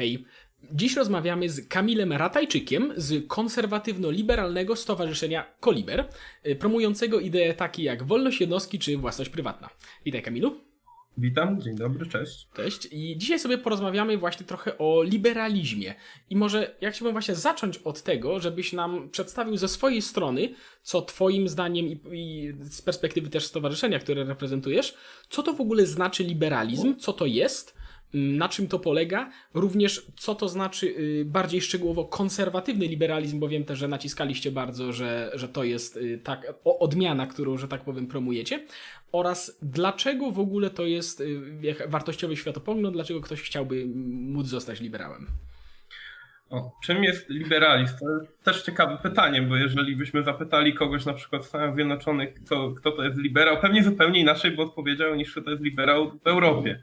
Hej. Dziś rozmawiamy z Kamilem Ratajczykiem z konserwatywno-liberalnego stowarzyszenia Koliber, y, promującego idee takie jak wolność jednostki czy własność prywatna. Witaj Kamilu. Witam, dzień dobry, cześć. Cześć. I dzisiaj sobie porozmawiamy właśnie trochę o liberalizmie. I może ja chciałbym właśnie zacząć od tego, żebyś nam przedstawił ze swojej strony, co twoim zdaniem i, i z perspektywy też stowarzyszenia, które reprezentujesz, co to w ogóle znaczy liberalizm, co to jest, na czym to polega, również co to znaczy y, bardziej szczegółowo konserwatywny liberalizm, bo wiem też, że naciskaliście bardzo, że, że to jest y, tak odmiana, którą, że tak powiem, promujecie, oraz dlaczego w ogóle to jest y, wartościowy światopogląd, dlaczego ktoś chciałby móc zostać liberałem. O, czym jest liberalizm? To jest też ciekawe pytanie, bo jeżeli byśmy zapytali kogoś na przykład w Stanach Zjednoczonych, kto, kto to jest liberał, pewnie zupełnie inaczej by odpowiedział niż to jest liberał w Europie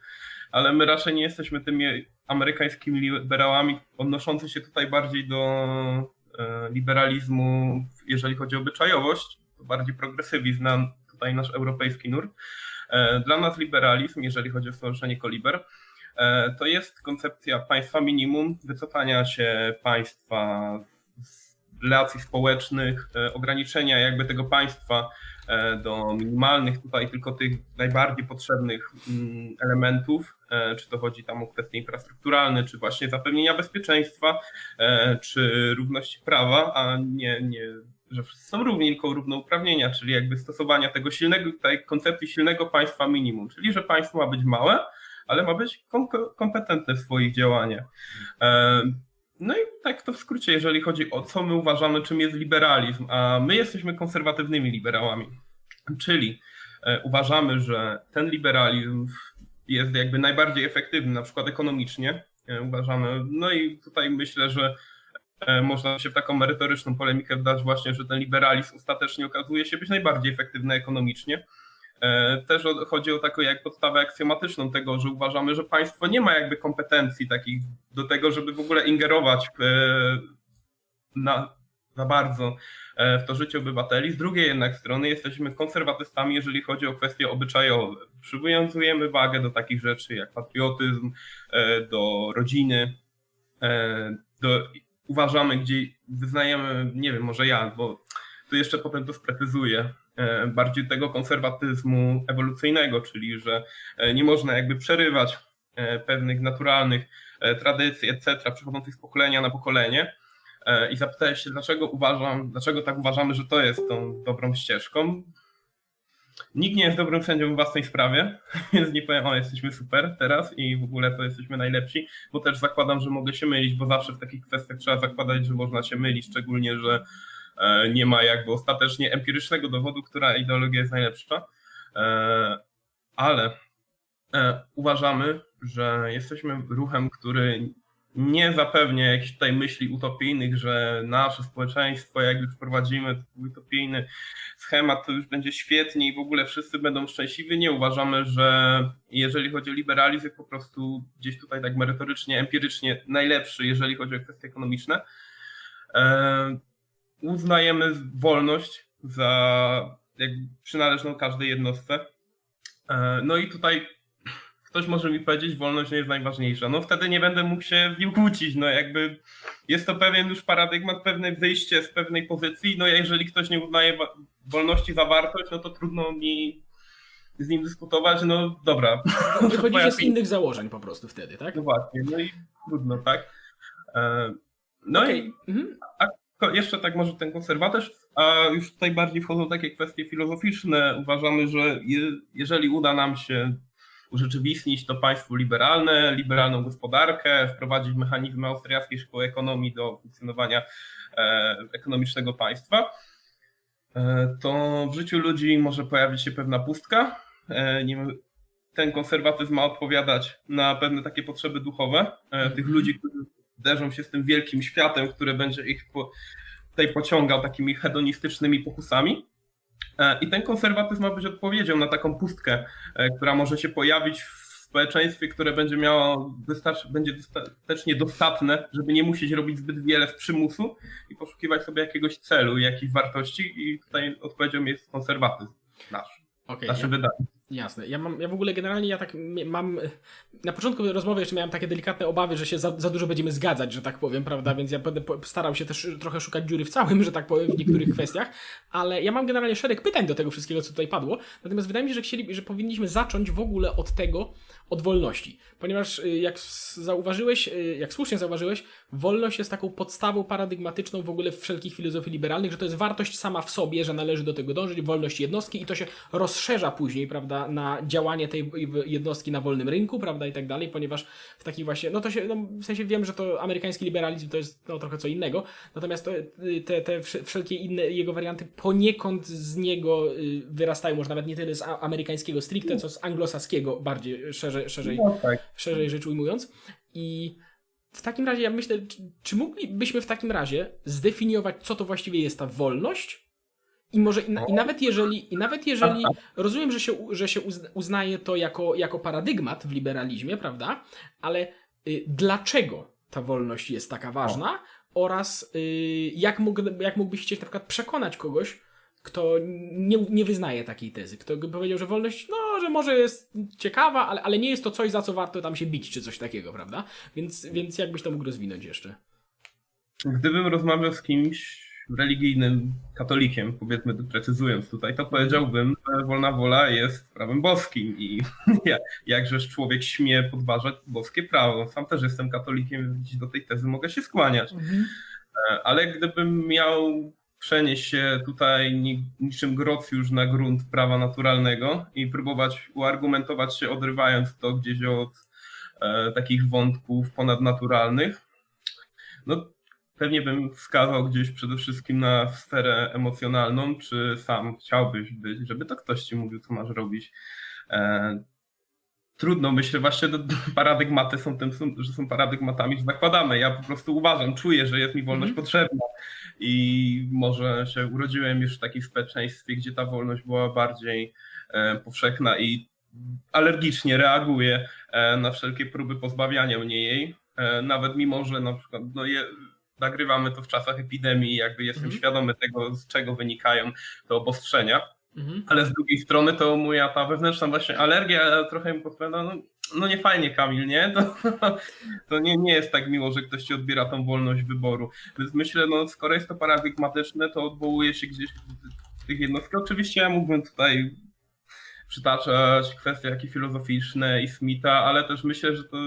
ale my raczej nie jesteśmy tymi amerykańskimi liberałami, odnoszący się tutaj bardziej do e, liberalizmu, jeżeli chodzi o obyczajowość, to bardziej progresywizm na tutaj nasz europejski nurt. E, dla nas liberalizm, jeżeli chodzi o stowarzyszenie Koliber, e, to jest koncepcja państwa minimum, wycofania się państwa z relacji społecznych, ograniczenia jakby tego państwa do minimalnych, tutaj tylko tych najbardziej potrzebnych mm, elementów, E, czy to chodzi tam o kwestie infrastrukturalne, czy właśnie zapewnienia bezpieczeństwa, e, czy równości prawa, a nie, nie że wszyscy są równi, tylko równouprawnienia, czyli jakby stosowania tego silnego, tej koncepcji silnego państwa minimum, czyli że państwo ma być małe, ale ma być kompetentne w swoich działaniach. E, no i tak to w skrócie, jeżeli chodzi o co my uważamy, czym jest liberalizm, a my jesteśmy konserwatywnymi liberałami, czyli uważamy, że ten liberalizm jest jakby najbardziej efektywny, na przykład ekonomicznie, e, uważamy. No i tutaj myślę, że e, można się w taką merytoryczną polemikę wdać właśnie, że ten liberalizm ostatecznie okazuje się być najbardziej efektywny ekonomicznie. E, też chodzi o taką jak podstawę aksjomatyczną tego, że uważamy, że państwo nie ma jakby kompetencji takich do tego, żeby w ogóle ingerować na, za bardzo e, w to życie obywateli. Z drugiej jednak strony jesteśmy konserwatystami, jeżeli chodzi o kwestie obyczajowe. Przywiązujemy wagę do takich rzeczy jak patriotyzm, e, do rodziny, e, do, uważamy, gdzie wyznajemy, nie wiem, może ja, bo tu jeszcze potem to sprecyzuję, bardziej tego konserwatyzmu ewolucyjnego, czyli że nie można jakby przerywać pewnych naturalnych tradycji, etc., przechodzących z pokolenia na pokolenie, E, i zapytałeś się, dlaczego uważam, dlaczego tak uważamy, że to jest tą dobrą ścieżką. Nikt nie jest dobrym sędzią w własnej sprawie, więc nie powiem, o jesteśmy super teraz i w ogóle to jesteśmy najlepsi, bo też zakładam, że mogę się mylić, bo zawsze w takich kwestiach trzeba zakładać, że można się mylić, szczególnie, że e, nie ma jakby ostatecznie empirycznego dowodu, która ideologia jest najlepsza. E, ale uważamy, że jesteśmy ruchem, który nie zapewnia jakichś tutaj myśli utopijnych, że nasze społeczeństwo, jak już wprowadzimy utopijny schemat, to już będzie świetnie i w ogóle wszyscy będą szczęśliwi. Nie uważamy, że jeżeli chodzi o liberalizm, po prostu gdzieś tutaj tak merytorycznie, empirycznie najlepszy, jeżeli chodzi o kwestie ekonomiczne. Uznajemy wolność za przynależną każdej jednostce. E, no i tutaj ktoś może mi powiedzieć, wolność nie jest najważniejsza. No wtedy nie będę mógł się z nim kłócić. No jakby jest to pewien już paradygmat, pewne wyjście z pewnej pozycji. No jeżeli ktoś nie uznaje wolności za wartość, no to trudno mi z nim dyskutować. No dobra. Wychodzicie z innych założeń po prostu wtedy, tak? No właśnie, no i trudno, tak. E, no okay. i mhm. a jeszcze tak może ten konserwatyzm, a już tutaj bardziej wchodzą takie kwestie filozoficzne. Uważamy, że je, jeżeli uda nam się urzeczywistnić to państwo liberalne, liberalną gospodarkę, wprowadzić mechanizmy austriackiej szkoły ekonomii do funkcjonowania e, ekonomicznego państwa, e, to w życiu ludzi może pojawić się pewna pustka. E, ten konserwatyzm ma odpowiadać na pewne takie potrzeby duchowe tych ludzi, którzy derzą się z tym wielkim światem, który będzie ich tutaj pociągał takimi hedonistycznymi pokusami. E, I ten konserwatyzm ma być odpowiedzią na taką pustkę, e, która może się pojawić w społeczeństwie, które będzie miało będzie dostatecznie dostatne, żeby nie musieć robić zbyt wiele z przymusu i poszukiwać sobie jakiegoś celu, jakichś wartości. I tutaj odpowiedzią jest konserwatyzm nasz, okay, nasze ja. wydanie. Jasne. Ja mam, ja w ogóle generalnie ja tak mam. Na początku rozmowy jeszcze miałem takie delikatne obawy, że się za, za dużo będziemy zgadzać, że tak powiem, prawda? Więc ja będę starał się też trochę szukać dziury w całym, że tak powiem, w niektórych kwestiach. Ale ja mam generalnie szereg pytań do tego wszystkiego, co tutaj padło. Natomiast wydaje mi się, że chcieli, że powinniśmy zacząć w ogóle od tego, od wolności. Ponieważ y, jak zauważyłeś, y, jak słusznie zauważyłeś, wolność jest taką podstawą paradygmatyczną w ogóle wszelkich filozofii liberalnych, że to jest wartość sama w sobie, że należy do tego dążyć, wolność jednostki i to się rozszerza później, prawda, na działanie tej jednostki na wolnym rynku, prawda, i tak dalej, ponieważ w takich właśnie, no to się, no w sensie wiem, że to amerykański liberalizm to jest no, trochę co innego, natomiast to, y, te, te wsz- wszelkie inne jego warianty poniekąd z niego y, wyrastają, może nawet nie tyle z amerykańskiego stricte, co z anglosaskiego bardziej szerzej, szerzej No tak. szerzej rzecz ujmując. I w takim razie ja myślę, czy, moglibyśmy w takim razie zdefiniować, co to właściwie jest ta wolność? I może i, na, i nawet jeżeli, i nawet jeżeli rozumiem, że się, że się uzna- uznaje to jako, jako paradygmat w liberalizmie, prawda? Ale y, dlaczego ta wolność jest taka ważna oraz y, jak, mógł, jak mógłbyś chcieć na przykład przekonać kogoś, kto nie, nie wyznaje takiej tezy, kto by powiedział, że wolność, no, że może jest ciekawa, ale, ale nie jest to coś, za co warto tam się bić, czy coś takiego, prawda? Więc, więc jakbyś to mógł rozwinąć jeszcze? Gdybym rozmawiał z kimś religijnym katolikiem, powiedzmy precyzując tutaj, to powiedziałbym, że wolna wola jest prawem boskim i ja- jakżeż człowiek śmie podważać boskie prawo. Sam też jestem katolikiem, więc do tej tezy mogę się skłaniać. E, Ale gdybym miał przenieść się tutaj ni- niczym Grocjusz na grunt prawa naturalnego i próbować uargumentować się, odrywając to gdzieś od e, takich wątków ponadnaturalnych, no pewnie bym wskazał gdzieś przede wszystkim na sferę emocjonalną, czy sam chciałbyś być, żeby to ktoś ci mówił, co masz robić. E, trudno, myślę, właśnie do, paradygmaty są tym, że są paradygmatami, że nakładamy. Ja po prostu uważam, czuję, że jest mi wolność Mhm. potrzebna i może się urodziłem już w takim społeczeństwie, gdzie ta wolność była bardziej e, powszechna i alergicznie reaguję e, na wszelkie próby pozbawiania mnie jej, e, nawet mimo, że na przykład no je, nagrywamy to w czasach epidemii, jakby jestem Mhm. świadomy tego, z czego wynikają te obostrzenia, Mhm. ale z drugiej strony to moja ta wewnętrzna właśnie alergia trochę mi podpowiada, no, no nie fajnie Kamil, nie? To, to nie, nie jest tak miło, że ktoś ci odbiera tą wolność wyboru. Więc myślę, no skoro jest to paradygmatyczne, to odwołuje się gdzieś tych jednostek. Oczywiście ja mógłbym tutaj przytaczać kwestie jakie filozoficzne i Smitha, ale też myślę, że to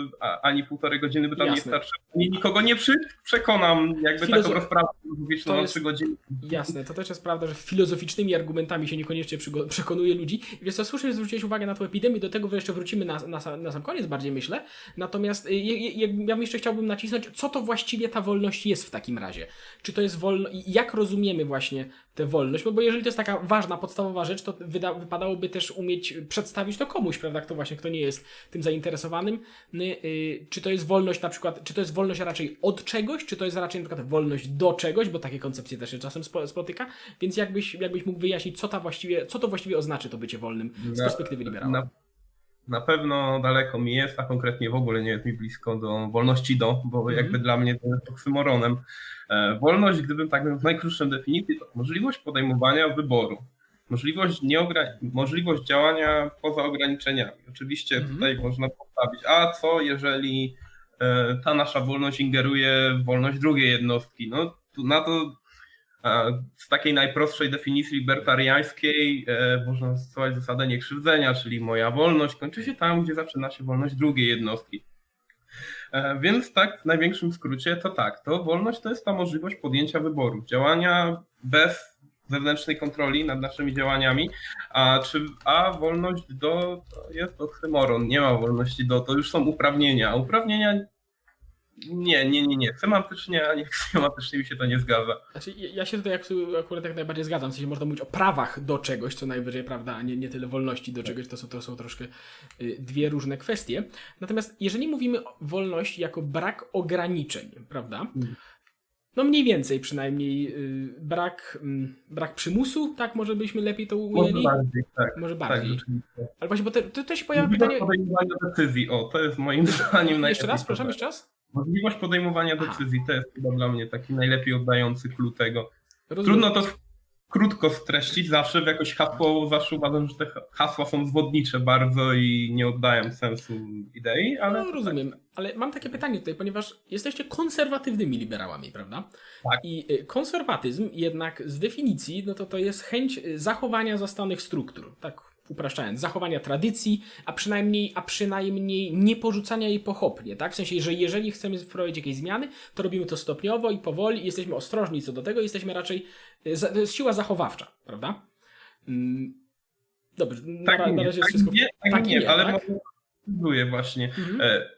ani półtorej godziny by tam nie Jasne. starczyło. Ani nikogo nie przekonam jakby Filozo- taką rozprawę filozoficzną na trzy godziny. Jasne, to też jest prawda, że filozoficznymi argumentami się niekoniecznie przekonuje ludzi. Wiesz co, słusznie zwróciłeś uwagę na tą epidemię, do tego jeszcze wrócimy na, na, sam- na sam koniec bardziej myślę. Natomiast y, je- je- ja bym jeszcze chciałbym nacisnąć, co to właściwie ta wolność jest w takim razie. Czy to jest wolność, i jak rozumiemy właśnie tę wolność, bo, bo jeżeli to jest taka ważna, podstawowa rzecz, to wyda- wypadałoby też umieć przedstawić to komuś, prawda, kto właśnie, kto nie jest tym zainteresowanym. Y, y, czy to jest wolność na przykład, czy to jest wolność raczej od czegoś, czy to jest raczej na przykład wolność do czegoś, bo takie koncepcje też się czasem spo- spotyka, więc jakbyś, jakbyś mógł wyjaśnić, co, ta właściwie, co to właściwie oznaczy to bycie wolnym z perspektywy liberała. Na, na pewno daleko mi jest, a konkretnie w ogóle nie jest mi blisko do wolności do, bo Mhm. jakby dla mnie to jest oksymoronem. E, wolność, gdybym tak miał w najkrótszym definicji, to możliwość podejmowania wyboru. Możliwość, nieogra- możliwość działania poza ograniczeniami. Oczywiście Mhm. tutaj można postawić, a co jeżeli e, ta nasza wolność ingeruje w wolność drugiej jednostki? No na to z takiej najprostszej definicji libertariańskiej e, można stosować zasadę niekrzywdzenia, czyli moja wolność kończy się tam, gdzie zaczyna się wolność drugiej jednostki. E, Więc tak, w największym skrócie to tak, to wolność to jest ta możliwość podjęcia wyboru, działania bez zewnętrznej kontroli nad naszymi działaniami, a, czy, a wolność do to jest oksymoron, nie ma wolności do, to już są uprawnienia, uprawnienia nie, nie, nie, nie, semantycznie ani aksjomatycznie mi się to nie zgadza. Znaczy, ja- się tutaj akurat jak najbardziej zgadzam, w sensie można mówić o prawach do czegoś, co najwyżej, prawda, a nie, nie tyle wolności do czegoś, to są, to są troszkę y, dwie różne kwestie. Natomiast jeżeli mówimy o wolności jako brak ograniczeń, prawda, Mhm. no mniej więcej przynajmniej y, brak, mm, brak przymusu, tak może byśmy lepiej to Może ujęli? bardziej, tak. Może Tak, bardziej. rzeczywiście. Ale właśnie, bo te, to, to się pojawia pytanie... podejmowania decyzji, o, to jest moim zdaniem Jeszcze raz, proszę, jeszcze raz? Możliwość podejmowania decyzji, to jest chyba dla mnie taki najlepiej oddający clue tego. Rozumiem. Trudno to krótko streścić zawsze w jakoś hasło, zawsze uważam, że te hasła są zwodnicze bardzo i nie oddają sensu idei, ale No, rozumiem, ale mam takie pytanie tutaj, ponieważ jesteście konserwatywnymi liberałami, prawda? Tak. I y, konserwatyzm jednak z definicji, no to to jest chęć y, zachowania zastanych struktur, tak upraszczając, zachowania tradycji, a przynajmniej, a przynajmniej nie porzucania jej pochopnie, tak? W sensie, że jeżeli chcemy wprowadzić jakieś zmiany, to robimy to stopniowo i powoli i jesteśmy ostrożni co do tego, jesteśmy raczej, za- to jest siła zachowawcza, prawda? Mm, Dobrze, na, tak na nie, razie tak jest wszystko... i nie, tak tak nie, nie, ale tak? próbuję właśnie. Mhm. E,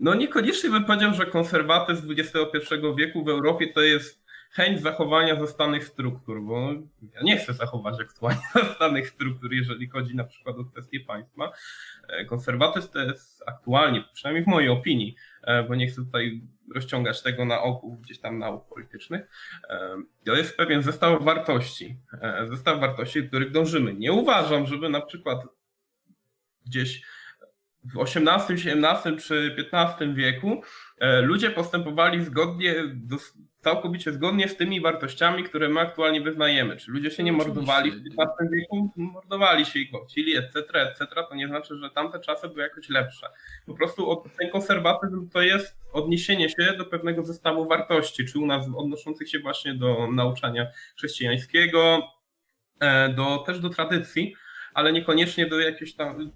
No niekoniecznie bym powiedział, że konserwatyzm XXI wieku w Europie to jest chęć zachowania zastanych struktur, bo ja nie chcę zachować aktualnie zastanych struktur, jeżeli chodzi na przykład o kwestie państwa. E, Konserwatyzm to jest aktualnie, przynajmniej w mojej opinii, e, bo nie chcę tutaj rozciągać tego na ogół gdzieś tam nauk politycznych, e, to jest pewien zestaw wartości, zestaw wartości, do których dążymy. Nie uważam, żeby na przykład gdzieś w XVIII, XVII czy XV wieku ludzie postępowali zgodnie, dos- całkowicie zgodnie z tymi wartościami, które my aktualnie wyznajemy. Czy ludzie się nie mordowali w. XV wieku? Mordowali się i gwałcili, etc., etc. To nie znaczy, że tamte czasy były jakoś lepsze. Po prostu ten konserwatyzm to jest odniesienie się do pewnego zestawu wartości, czy u nas odnoszących się właśnie do nauczania chrześcijańskiego, e, do, też do tradycji, ale niekoniecznie do jakiejś tam,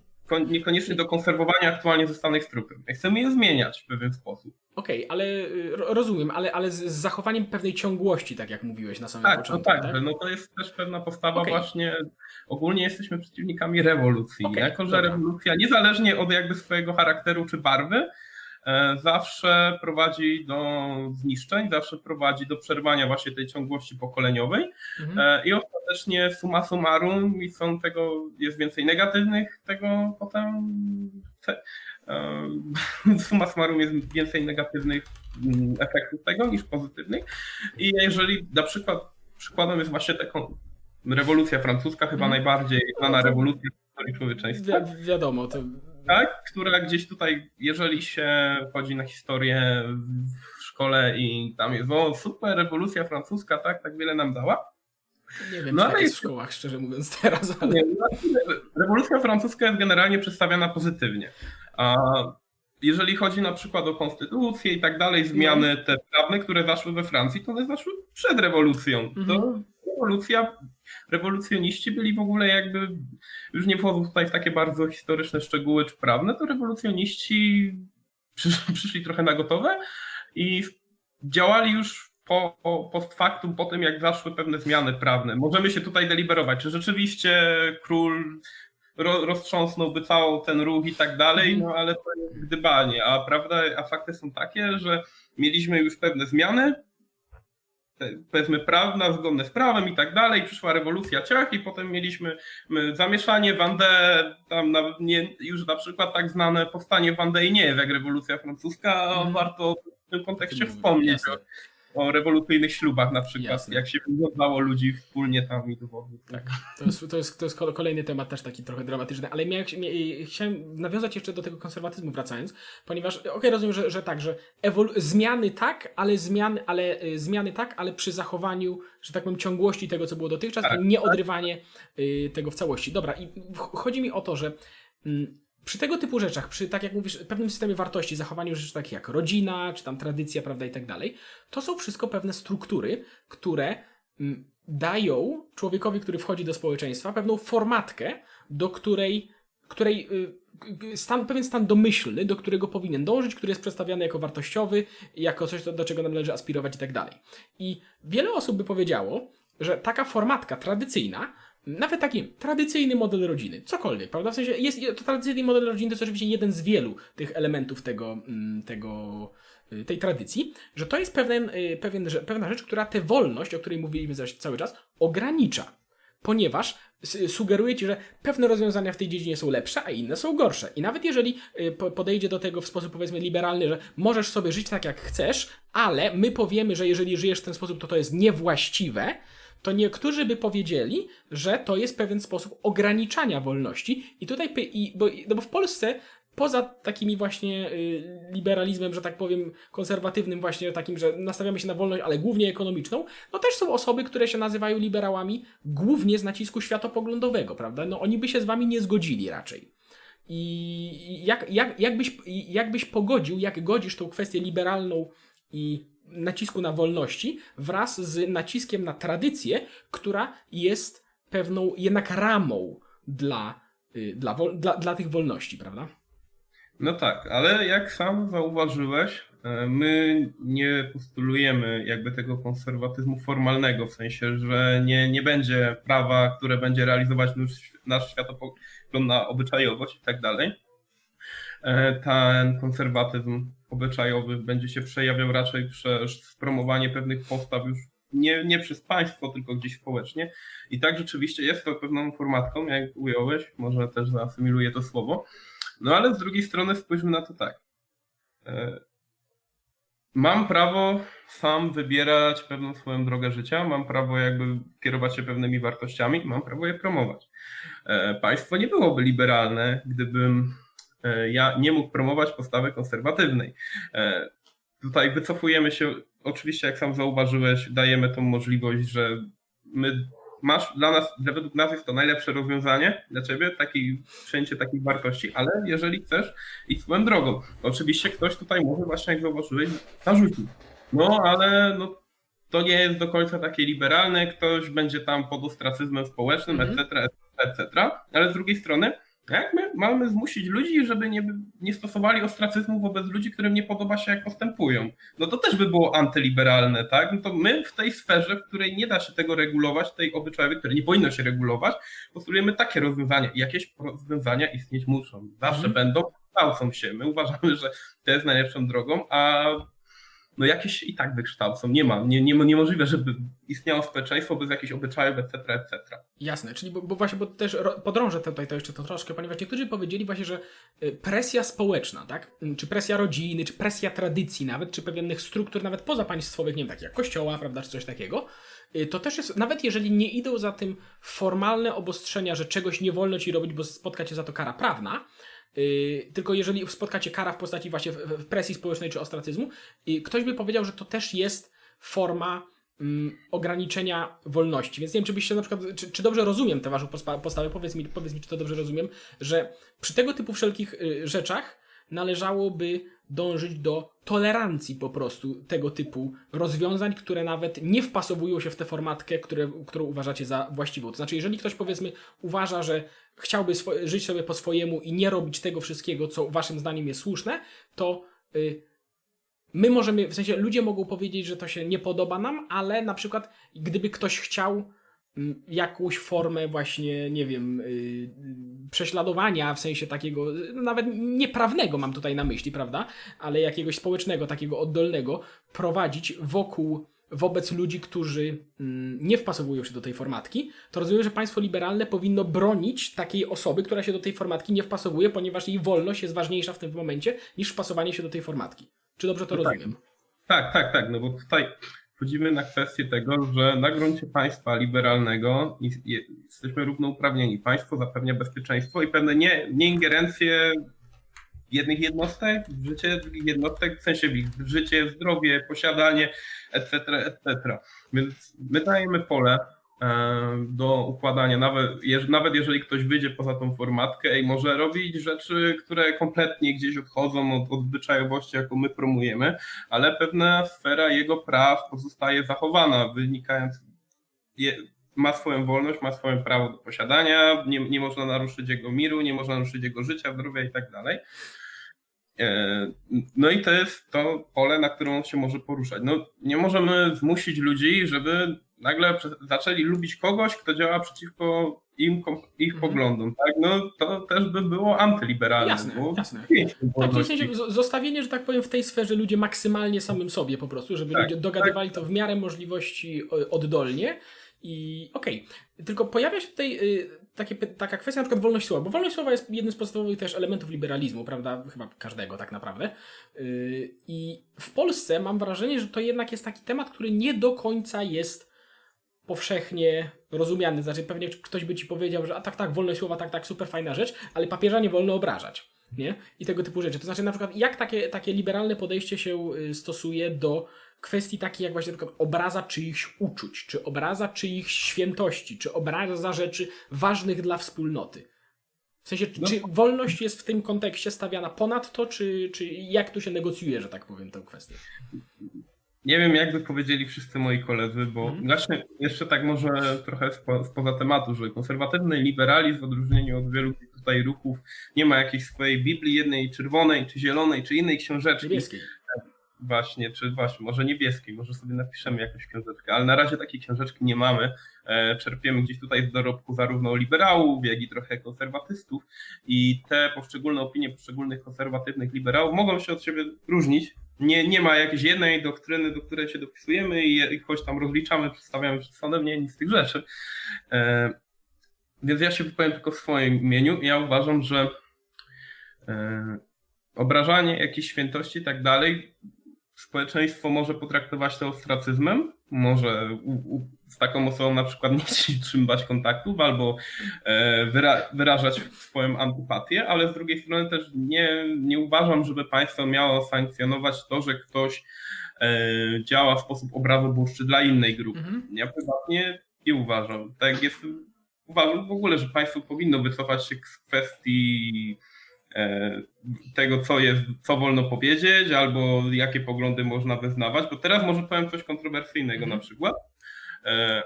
niekoniecznie do konserwowania aktualnie zostanych struktur. Chcemy je zmieniać w pewien sposób. Okej, ale y, ro- rozumiem, ale, ale z, zachowaniem pewnej ciągłości, tak jak mówiłeś na samym Tak, no początku. tak, no to jest też pewna postawa Okej. właśnie, ogólnie jesteśmy przeciwnikami rewolucji. Okej, jako, że dobra. rewolucja niezależnie od jakby swojego charakteru czy barwy, zawsze prowadzi do zniszczeń, zawsze prowadzi do przerwania właśnie tej ciągłości pokoleniowej Mhm. E, I ostatecznie summa summarum i są tego, jest więcej negatywnych tego potem e, summa summarum jest więcej negatywnych mm, efektów tego niż pozytywnych. I jeżeli na przykład przykładem jest właśnie taka rewolucja francuska, chyba Mhm. najbardziej znana No to- rewolucja w historii człowieczeństwa Wi- wiadomo, to tak, która gdzieś tutaj, jeżeli się chodzi na historię w szkole i tam jest, o super, rewolucja francuska, tak, tak wiele nam dała. nie wiem, No czy ale tak jest w szkołach, szczerze mówiąc teraz, ale... Nie, znaczy, rewolucja francuska jest generalnie przedstawiana pozytywnie. A jeżeli chodzi na przykład o konstytucję i tak dalej, zmiany te prawne, które zaszły we Francji, to one zaszły przed rewolucją. Mhm. To rewolucja, rewolucjoniści byli w ogóle jakby, już nie wchodzą tutaj w takie bardzo historyczne szczegóły czy prawne, to rewolucjoniści przyszli, przyszli trochę na gotowe i działali już po, po, post factum, po tym jak zaszły pewne zmiany prawne. Możemy się tutaj deliberować, czy rzeczywiście król ro, roztrząsnąłby cały ten ruch i tak dalej, no ale to jest gdybanie, a prawda, a fakty są takie, że mieliśmy już pewne zmiany, powiedzmy prawna, zgodne z prawem i tak dalej, przyszła rewolucja ciach i potem mieliśmy my, zamieszanie Wandę, tam na, nie, już na przykład tak znane powstanie Wandę i nie jest jak rewolucja francuska, a Mhm. warto w tym kontekście wspomnieć jasne. O, rewolucyjnych ślubach na przykład, Jasne. jak się wywiązało ludzi wspólnie tam i dowodów. Tak. To jest, to, jest, to jest kol- kolejny temat też taki trochę dramatyczny, ale miałem, mia- chciałem nawiązać jeszcze do tego konserwatyzmu wracając, ponieważ okej, rozumiem, że, że tak, że zmiany tak, ale zmiany, ale y, zmiany tak, ale przy zachowaniu, że tak powiem, ciągłości tego, co było dotychczas Tak, i nie odrywanie y, tego w całości. Dobra, i ch- chodzi mi o to, że mm, przy tego typu rzeczach, przy, tak jak mówisz, pewnym systemie wartości, zachowaniu rzeczy takich jak rodzina, czy tam tradycja, prawda, i tak dalej, to są wszystko pewne struktury, które mm, dają człowiekowi, który wchodzi do społeczeństwa, pewną formatkę, do której, której y, stan, pewien stan domyślny, do którego powinien dążyć, który jest przedstawiany jako wartościowy, jako coś, do, do czego należy aspirować i tak dalej. I wiele osób by powiedziało, że taka formatka tradycyjna, nawet taki tradycyjny model rodziny, cokolwiek, prawda? W sensie jest to tradycyjny model rodziny to jest oczywiście jeden z wielu tych elementów tego, mm, tego y, tej tradycji, że to jest pewien, y, pewien, pewna rzecz, która tę wolność, o której mówiliśmy cały czas, ogranicza. Ponieważ sugeruje ci, że pewne rozwiązania w tej dziedzinie są lepsze, a inne są gorsze. I nawet jeżeli y, po- podejdzie do tego w sposób powiedzmy liberalny, że możesz sobie żyć tak jak chcesz, ale my powiemy, że jeżeli żyjesz w ten sposób, to to jest niewłaściwe, to niektórzy by powiedzieli, że to jest pewien sposób ograniczania wolności. I tutaj, i, bo, no bo w Polsce poza takimi właśnie y, liberalizmem, że tak powiem, konserwatywnym, właśnie takim, że nastawiamy się na wolność, ale głównie ekonomiczną, no też są osoby, które się nazywają liberałami głównie z nacisku światopoglądowego, prawda? No oni by się z wami nie zgodzili raczej. I jak, jak, jakbyś, jakbyś pogodził, jak godzisz tą kwestię liberalną i nacisku na wolności wraz z naciskiem na tradycję, która jest pewną jednak ramą dla, y, dla, dla, dla tych wolności, prawda? No tak, ale jak sam zauważyłeś, e, my nie postulujemy jakby tego konserwatyzmu formalnego, w sensie, że nie, nie będzie prawa, które będzie realizować nasz, nasz światopogląd na obyczajowość i tak dalej. E, Ten konserwatyzm obyczajowy będzie się przejawiał raczej przez promowanie pewnych postaw już nie, nie przez państwo, tylko gdzieś społecznie. I tak rzeczywiście jest to pewną formatką, jak ująłeś, może też zaasymiluję to słowo. No ale z drugiej strony spójrzmy na to tak. E, Mam prawo sam wybierać pewną swoją drogę życia, mam prawo jakby kierować się pewnymi wartościami, mam prawo je promować. E, Państwo nie byłoby liberalne, gdybym ja nie mógł promować postawy konserwatywnej. E, Tutaj wycofujemy się, oczywiście jak sam zauważyłeś, dajemy tą możliwość, że my masz dla nas, dla według nas jest to najlepsze rozwiązanie dla ciebie, taki, przyjęcie takich wartości, ale jeżeli chcesz iść swoją drogą. Oczywiście ktoś tutaj może właśnie, jak zauważyłeś, zarzucić. No, ale no, to nie jest do końca takie liberalne, ktoś będzie tam pod ostracyzmem społecznym, Mhm. etc., etc., ale z drugiej strony, jak my mamy zmusić ludzi, żeby nie, nie stosowali ostracyzmu wobec ludzi, którym nie podoba się, jak postępują? No to też by było antyliberalne, tak? No to my w tej sferze, w której nie da się tego regulować, tej obyczajowej, której nie powinno się regulować, postulujemy takie rozwiązania. I jakieś rozwiązania istnieć muszą. Zawsze Mhm. będą, kształcą się. My uważamy, że to jest najlepszą drogą, a no jakieś i tak wykształcą. Nie ma, nie, nie, niemożliwe, żeby istniało społeczeństwo bez jakichś obyczajów, etc., etc. Jasne, czyli bo, bo właśnie, bo też podrążę tutaj to jeszcze to troszkę, ponieważ niektórzy powiedzieli właśnie, że y, presja społeczna, tak? Mm, Czy presja rodziny, czy presja tradycji nawet, czy pewnych struktur nawet pozapaństwowych, nie wiem, takich jak kościoła, prawda, czy coś takiego, y, to też jest, nawet jeżeli nie idą za tym formalne obostrzenia, że czegoś nie wolno ci robić, bo spotka cię za to kara prawna, y, tylko jeżeli spotka cię kara w postaci właśnie presji społecznej czy ostracyzmu, y, ktoś by powiedział, że to też jest forma mm, ograniczenia wolności. Więc nie wiem, czy byście na przykład, czy, czy dobrze rozumiem tę waszą postawę, powiedz mi, powiedz mi, czy to dobrze rozumiem, że przy tego typu wszelkich y, rzeczach należałoby dążyć do tolerancji po prostu tego typu rozwiązań, które nawet nie wpasowują się w tę formatkę, które, którą uważacie za właściwą. To znaczy, jeżeli ktoś powiedzmy uważa, że chciałby swo- żyć sobie po swojemu i nie robić tego wszystkiego, co waszym zdaniem jest słuszne, to y, my możemy, w sensie ludzie mogą powiedzieć, że to się nie podoba nam, ale na przykład gdyby ktoś chciał jakąś formę właśnie, nie wiem, yy, prześladowania, w sensie takiego, y, nawet nieprawnego mam tutaj na myśli, prawda, ale jakiegoś społecznego, takiego oddolnego, prowadzić wokół, wobec ludzi, którzy mm, nie wpasowują się do tej formatki, to rozumiem, że państwo liberalne powinno bronić takiej osoby, która się do tej formatki nie wpasowuje, ponieważ jej wolność jest ważniejsza w tym momencie niż wpasowanie się do tej formatki. Czy dobrze to No tak. rozumiem? Tak, tak, tak, no bo tutaj wchodzimy na kwestię tego, że na gruncie państwa liberalnego jesteśmy równouprawnieni. Państwo zapewnia bezpieczeństwo i pewne nie, nieingerencje jednych jednostek w życie drugich jednostek, w sensie w ich życie, zdrowie, posiadanie, etc., etc. Więc my dajemy pole do układania, nawet, nawet jeżeli ktoś wyjdzie poza tą formatkę i może robić rzeczy, które kompletnie gdzieś odchodzą od, od zwyczajowości, jaką my promujemy, ale pewna sfera jego praw pozostaje zachowana, wynikając, je, ma swoją wolność, ma swoje prawo do posiadania, nie, nie można naruszyć jego miru, nie można naruszyć jego życia, zdrowia i tak dalej. E, No i to jest to pole, na którym on się może poruszać. No, nie możemy zmusić ludzi, żeby nagle zaczęli lubić kogoś, kto działa przeciwko im, ich Mhm. poglądom. Tak? No, to też by było antyliberalne. Jasne, bo jasne. Tak, w sensie zostawienie, że tak powiem, w tej sferze ludzie maksymalnie samym sobie po prostu, żeby Tak, ludzie dogadywali to w miarę możliwości oddolnie. I okej, tylko pojawia się tutaj y, takie, taka kwestia na przykład wolność słowa, bo wolność słowa jest jednym z podstawowych też elementów liberalizmu, prawda? Chyba każdego tak naprawdę. Y, I w Polsce mam wrażenie, że to jednak jest taki temat, który nie do końca jest powszechnie rozumiany. Znaczy pewnie ktoś by ci powiedział, że a tak, tak, wolność słowa, tak, tak, super fajna rzecz, ale papieża nie wolno obrażać. nie? I tego typu rzeczy. To znaczy, na przykład, jak takie, takie liberalne podejście się y, stosuje do kwestii takich jak właśnie na przykład obraza czyichś uczuć, czy obraza czyichś świętości, czy obraza rzeczy ważnych dla wspólnoty. W sensie, czy, No. czy wolność jest w tym kontekście stawiana ponad to, czy, czy jak tu się negocjuje, że tak powiem, tę kwestię? Nie wiem, jakby powiedzieli wszyscy moi koledzy, bo Mhm. właśnie jeszcze tak może trochę spo, spoza tematu, że konserwatywny liberalizm w odróżnieniu od wielu tutaj ruchów nie ma jakiejś swojej Biblii, jednej czerwonej, czy zielonej, czy innej książeczki. Niebieskiej. Właśnie, czy właśnie, może niebieskiej, może sobie napiszemy jakąś książeczkę, ale na razie takiej książeczki nie mamy. E, czerpiemy gdzieś tutaj z dorobku zarówno liberałów, jak i trochę konserwatystów i te poszczególne opinie poszczególnych konserwatywnych liberałów mogą się od siebie różnić. Nie, nie ma jakiejś jednej doktryny, do której się dopisujemy i jakoś tam rozliczamy, przedstawiamy przed sądem, nie, nic z tych rzeczy. E, więc ja się wypowiem tylko w swoim imieniu. Ja uważam, że e, obrażanie jakiejś świętości i tak dalej społeczeństwo może potraktować to ostracyzmem, może u, u, z taką osobą na przykład nie trzymać kontaktów albo e, wyra, wyrażać swoją antypatię, ale z drugiej strony też nie, nie uważam, żeby państwo miało sankcjonować to, że ktoś e, działa w sposób obrazoburczy dla innej grupy. Mhm. Ja prywatnie nie uważam. Tak jest, uważam w ogóle, że państwo powinno wycofać się z kwestii e, tego, co jest, co wolno powiedzieć, albo jakie poglądy można wyznawać, bo teraz może powiem coś kontrowersyjnego Mhm. na przykład,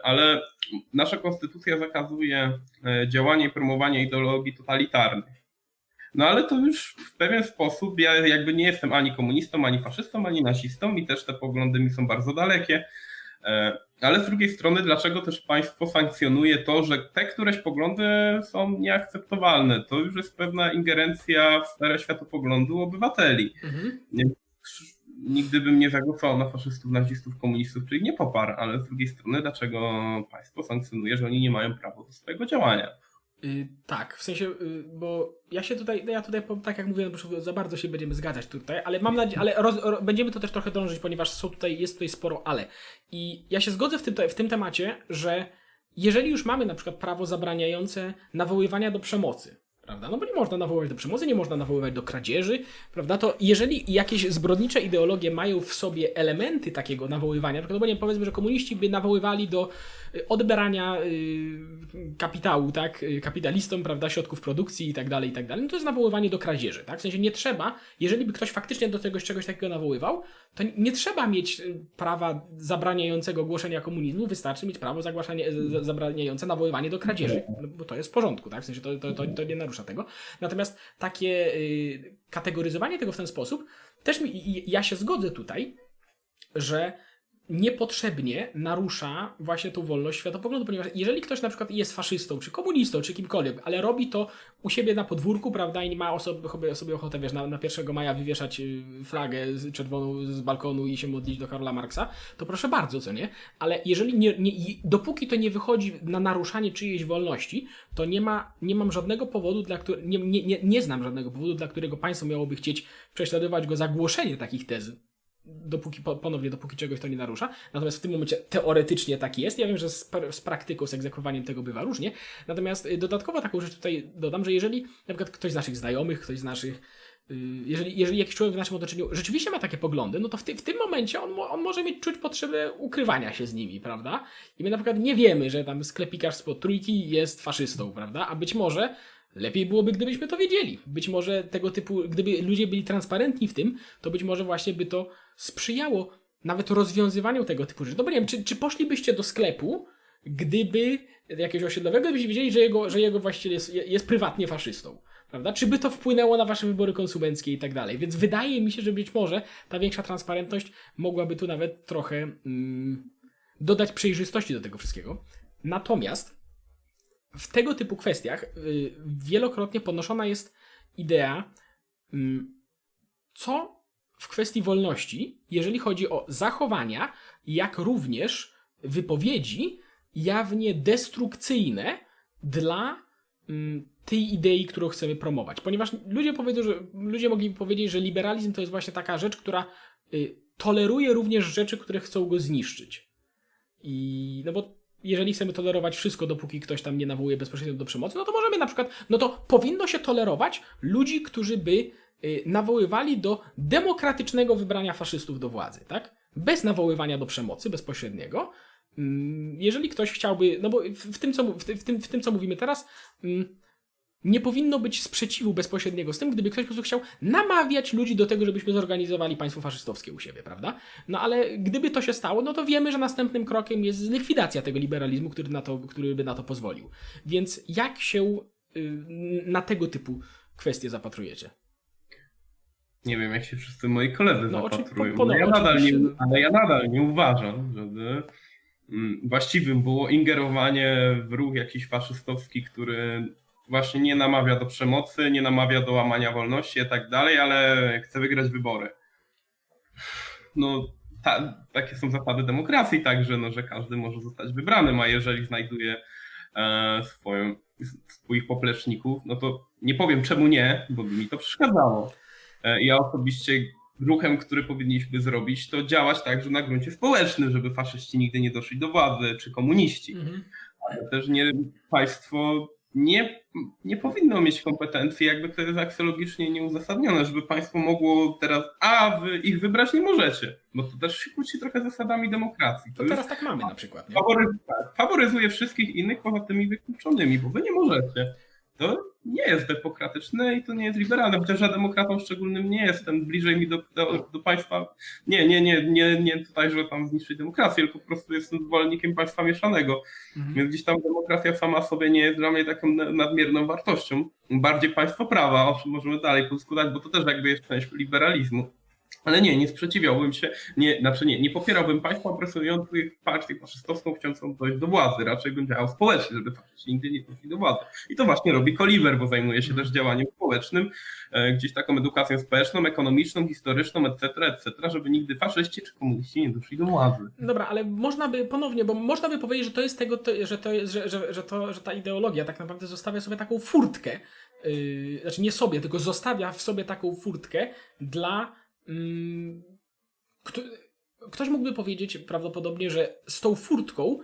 ale nasza konstytucja zakazuje e, działania i promowania ideologii totalitarnych. No ale to już w pewien sposób, ja jakby nie jestem ani komunistą, ani faszystą, ani nazistą i też te poglądy mi są bardzo dalekie, E, ale z drugiej strony, dlaczego też państwo sankcjonuje to, że te któreś poglądy są nieakceptowalne? To już jest pewna ingerencja w sferę światopoglądu obywateli. Mhm. Nigdy bym nie zagłosował na faszystów, nazistów, komunistów, czyli nie poparł, ale z drugiej strony, dlaczego państwo sankcjonuje, że oni nie mają prawa do swojego działania? Y, tak, w sensie, y, bo ja się tutaj, ja tutaj, tak jak mówiłem, za bardzo się będziemy zgadzać tutaj, ale mam nadzieję, ale roz, ro, będziemy to też trochę drążyć, ponieważ są tutaj, jest tutaj sporo ale. I ja się zgodzę w tym, w tym temacie, że jeżeli już mamy na przykład prawo zabraniające nawoływania do przemocy, prawda? No bo nie można nawoływać do przemocy, nie można nawoływać do kradzieży, prawda? To jeżeli jakieś zbrodnicze ideologie mają w sobie elementy takiego nawoływania, na bo nie powiedzmy, że komuniści by nawoływali do odbierania y, kapitału, tak, y, kapitalistom, prawda, środków produkcji i tak dalej, i tak dalej, no to jest nawoływanie do kradzieży, tak? W sensie nie trzeba, jeżeli by ktoś faktycznie do czegoś, czegoś takiego nawoływał, to nie trzeba mieć y, prawa zabraniającego głoszenia komunizmu, wystarczy mieć prawo zagłaszanie, zabraniające nawoływanie do kradzieży, no, bo to jest w porządku, tak? W sensie to, to, to, to nie narusza tego. Natomiast takie kategoryzowanie tego w ten sposób, też mi, ja się zgodzę tutaj, że niepotrzebnie narusza właśnie tą wolność światopoglądu, ponieważ jeżeli ktoś na przykład jest faszystą, czy komunistą, czy kimkolwiek, ale robi to u siebie na podwórku, prawda, i ma osoby, sobie, ochotę, wiesz, na, na 1 maja wywieszać y, flagę z- czerwoną z balkonu i się modlić do Karola Marksa, to proszę bardzo, co nie? Ale jeżeli nie, nie, dopóki to nie wychodzi na naruszanie czyjejś wolności, to nie ma, nie mam żadnego powodu, dla którego, nie, nie, nie, nie znam żadnego powodu, dla którego państwo miałoby chcieć prześladować go za głoszenie takich tez dopóki, po- ponownie, dopóki czegoś to nie narusza. Natomiast w tym momencie teoretycznie tak jest. Ja wiem, że z, z praktyką, z egzekwowaniem tego bywa różnie. Natomiast y, dodatkowo taką rzecz tutaj dodam, że jeżeli na przykład ktoś z naszych znajomych, ktoś z naszych y, jeżeli, jeżeli jakiś człowiek w naszym otoczeniu rzeczywiście ma takie poglądy, no to w, ty, w tym momencie on, on może mieć czuć potrzebę ukrywania się z nimi, prawda? I my na przykład nie wiemy, że tam sklepikarz spod trójki jest faszystą, prawda? A być może lepiej byłoby, gdybyśmy to wiedzieli. Być może tego typu, gdyby ludzie byli transparentni w tym, to być może właśnie by to sprzyjało nawet rozwiązywaniu tego typu rzeczy. No bo nie wiem, czy, czy poszlibyście do sklepu, gdyby jakiegoś osiedlowego, gdybyście wiedzieli, że jego, że jego właściciel jest, jest prywatnie faszystą. Prawda? Czy by to wpłynęło na wasze wybory konsumenckie i tak dalej? Więc wydaje mi się, że być może ta większa transparentność mogłaby tu nawet trochę mm, dodać przejrzystości do tego wszystkiego. Natomiast w tego typu kwestiach y, wielokrotnie podnoszona jest idea, mm, co w kwestii wolności, jeżeli chodzi o zachowania, jak również wypowiedzi jawnie destrukcyjne dla mm, tej idei, którą chcemy promować. Ponieważ ludzie powiedzą, że ludzie mogliby powiedzieć, że liberalizm to jest właśnie taka rzecz, która y, toleruje również rzeczy, które chcą go zniszczyć. I no bo jeżeli chcemy tolerować wszystko, dopóki ktoś tam nie nawołuje bezpośrednio do przemocy, no to możemy na przykład, no to powinno się tolerować ludzi, którzy by y, nawoływali do demokratycznego wybrania faszystów do władzy, tak? Bez nawoływania do przemocy bezpośredniego. Mm, Jeżeli ktoś chciałby, no bo w, tym, co, w, tym, w tym, co mówimy teraz, mm, nie powinno być sprzeciwu bezpośredniego z tym, gdyby ktoś po prostu chciał namawiać ludzi do tego, żebyśmy zorganizowali państwo faszystowskie u siebie, prawda? No ale gdyby to się stało, no to wiemy, że następnym krokiem jest likwidacja tego liberalizmu, który, na to, który by na to pozwolił. Więc jak się y, na tego typu kwestie zapatrujecie? Nie wiem, jak się wszyscy moi koledzy No, zapatrują. po- No, ja nadal nie, oczywiście. ale ja nadal nie uważam, żeby mm, właściwym było ingerowanie w ruch jakiś faszystowski, który właśnie nie namawia do przemocy, nie namawia do łamania wolności i tak dalej, ale chce wygrać wybory. No, ta, takie są zasady demokracji także, no, że każdy może zostać wybranym, a jeżeli znajduje e, swoją, swoich popleczników, no to nie powiem czemu nie, bo by mi to przeszkadzało. E, Ja osobiście ruchem, który powinniśmy zrobić, to działać także na gruncie społecznym, żeby faszyści nigdy nie doszli do władzy, czy komuniści. Mhm. Ale też nie, państwo nie, nie powinno mieć kompetencji, jakby to jest aksjologicznie nieuzasadnione, żeby państwo mogło teraz, a wy ich wybrać nie możecie, bo to też się kłóci trochę zasadami demokracji. To To teraz tak mamy na przykład. Faworyzuje, tak, faworyzuje wszystkich innych poza tymi wykluczonymi, bo wy nie możecie. To nie jest demokratyczne i to nie jest liberalne, chociaż ja demokratą szczególnym nie jestem, bliżej mi do, do, do państwa, nie, nie, nie, nie, nie tutaj, że tam zniszczyć demokrację, tylko po prostu jestem zwolennikiem państwa mieszanego, Mhm. więc gdzieś tam demokracja sama sobie nie jest dla mnie taką na- nadmierną wartością, bardziej państwo prawa, o czym możemy dalej podyskutować, bo to też jakby jest część liberalizmu. Ale nie, nie sprzeciwiałbym się, nie, znaczy nie, nie popierałbym państwa opresujących partię faszystowską chcącą dojść do władzy. Raczej bym działał społecznie, żeby faszyści nigdy nie doszli do władzy. I to właśnie robi Koliber, bo zajmuje się też działaniem społecznym, e, gdzieś taką edukacją społeczną, ekonomiczną, historyczną, etc., etc., żeby nigdy faszyści czy komuniści nie doszli do władzy. Dobra, ale można by ponownie, bo można by powiedzieć, że to jest tego, to, że, to że, że, że, to, że ta ideologia tak naprawdę zostawia sobie taką furtkę, yy, znaczy nie sobie, tylko zostawia w sobie taką furtkę dla. Mm, kto, ktoś mógłby powiedzieć prawdopodobnie, że z tą furtką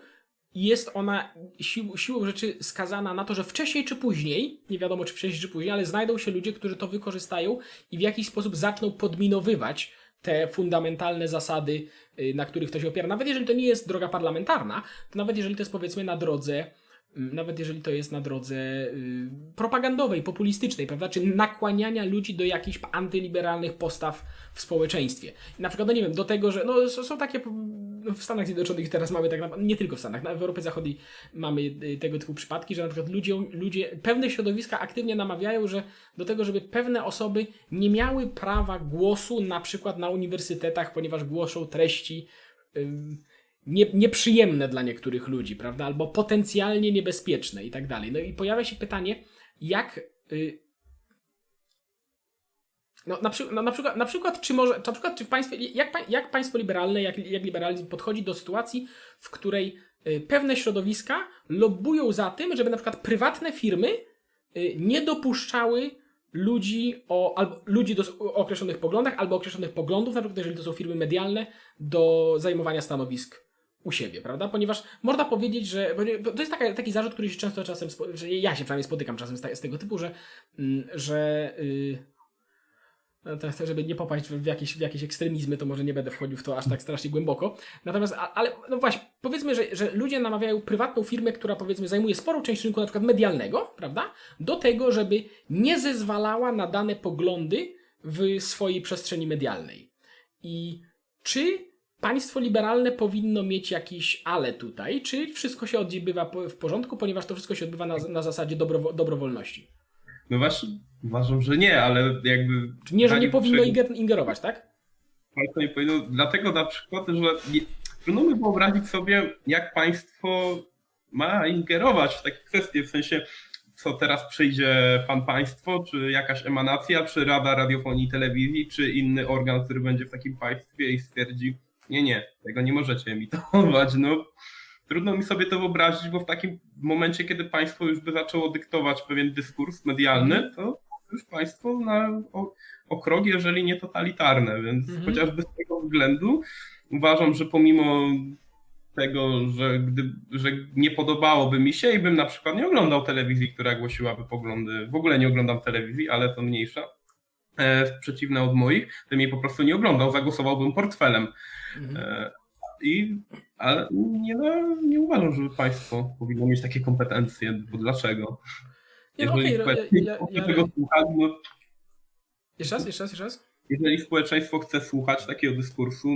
jest ona sił, siłą rzeczy skazana na to, że wcześniej czy później, nie wiadomo czy wcześniej czy później, ale znajdą się ludzie, którzy to wykorzystają i w jakiś sposób zaczną podminowywać te fundamentalne zasady, y, na których to się opiera. Nawet jeżeli to nie jest droga parlamentarna, to nawet jeżeli to jest powiedzmy na drodze, nawet jeżeli to jest na drodze y, propagandowej, populistycznej, prawda, czy nakłaniania ludzi do jakichś antyliberalnych postaw w społeczeństwie. Na przykład, no nie wiem, do tego, że no, są takie no, w Stanach Zjednoczonych teraz mamy tak naprawdę, nie tylko w Stanach, na- Europie Zachodniej mamy y, tego typu przypadki, że na przykład ludzie, ludzie, pewne środowiska aktywnie namawiają, że do tego, żeby pewne osoby nie miały prawa głosu na przykład na uniwersytetach, ponieważ głoszą treści ym, nie, nieprzyjemne dla niektórych ludzi, prawda, albo potencjalnie niebezpieczne i tak dalej. No i pojawia się pytanie, jak y, no, na, przy, no, na, przykład, na przykład, czy może, na przykład, czy w państwie, jak, jak państwo liberalne, jak, jak liberalizm podchodzi do sytuacji, w której y, pewne środowiska lobbują za tym, żeby na przykład prywatne firmy y, nie dopuszczały ludzi o, albo ludzi do, o określonych poglądach, albo określonych poglądów, na przykład jeżeli to są firmy medialne, do zajmowania stanowisk u siebie, prawda? Ponieważ można powiedzieć, że to jest taka, taki zarzut, który się często czasem, że ja się przynajmniej spotykam czasem z, tego typu, że, mm, że y, no to, to żeby nie popaść w, jakieś, w jakieś ekstremizmy, to może nie będę wchodził w to aż tak strasznie głęboko. Natomiast, ale no właśnie, powiedzmy, że, że ludzie namawiają prywatną firmę, która powiedzmy zajmuje sporą część rynku na przykład medialnego, prawda? Do tego, żeby nie zezwalała na dane poglądy w swojej przestrzeni medialnej. I czy państwo liberalne powinno mieć jakiś ale tutaj, czy wszystko się odbywa w porządku, ponieważ to wszystko się odbywa na, na zasadzie dobrowo- dobrowolności? No właśnie, uważam, że nie, ale jakby... Czy nie, że nie powinno ingerować, tak? Państwo nie powinno, dlatego na przykład, że nie, trudno mi wyobrazić sobie, jak państwo ma ingerować w takie kwestie, w sensie, co teraz przyjdzie pan państwo, czy jakaś emanacja, czy Rada Radiofonii i Telewizji, czy inny organ, który będzie w takim państwie i stwierdzi, nie, nie, tego nie możecie emitować, no. Trudno mi sobie to wyobrazić, bo w takim momencie, kiedy państwo już by zaczęło dyktować pewien dyskurs medialny, to już państwo na, o, o krok, jeżeli nie totalitarne, więc Mhm. chociażby z tego względu uważam, że pomimo tego, że, gdy, że nie podobałoby mi się i bym na przykład nie oglądał telewizji, która głosiłaby poglądy. W ogóle nie oglądam telewizji, ale to mniejsza. E, przeciwne od moich, bym jej po prostu nie oglądał, zagłosowałbym portfelem. Mhm. E, I, ale nie, no, nie uważam, żeby państwo powinno mieć takie kompetencje, bo dlaczego? Nie, no, Jeżeli ja- społeczeństwo ja- chce ja- tego słuchać, no, Jeszcze raz, jeszcze raz, jeszcze raz? Jeżeli społeczeństwo chce słuchać takiego dyskursu,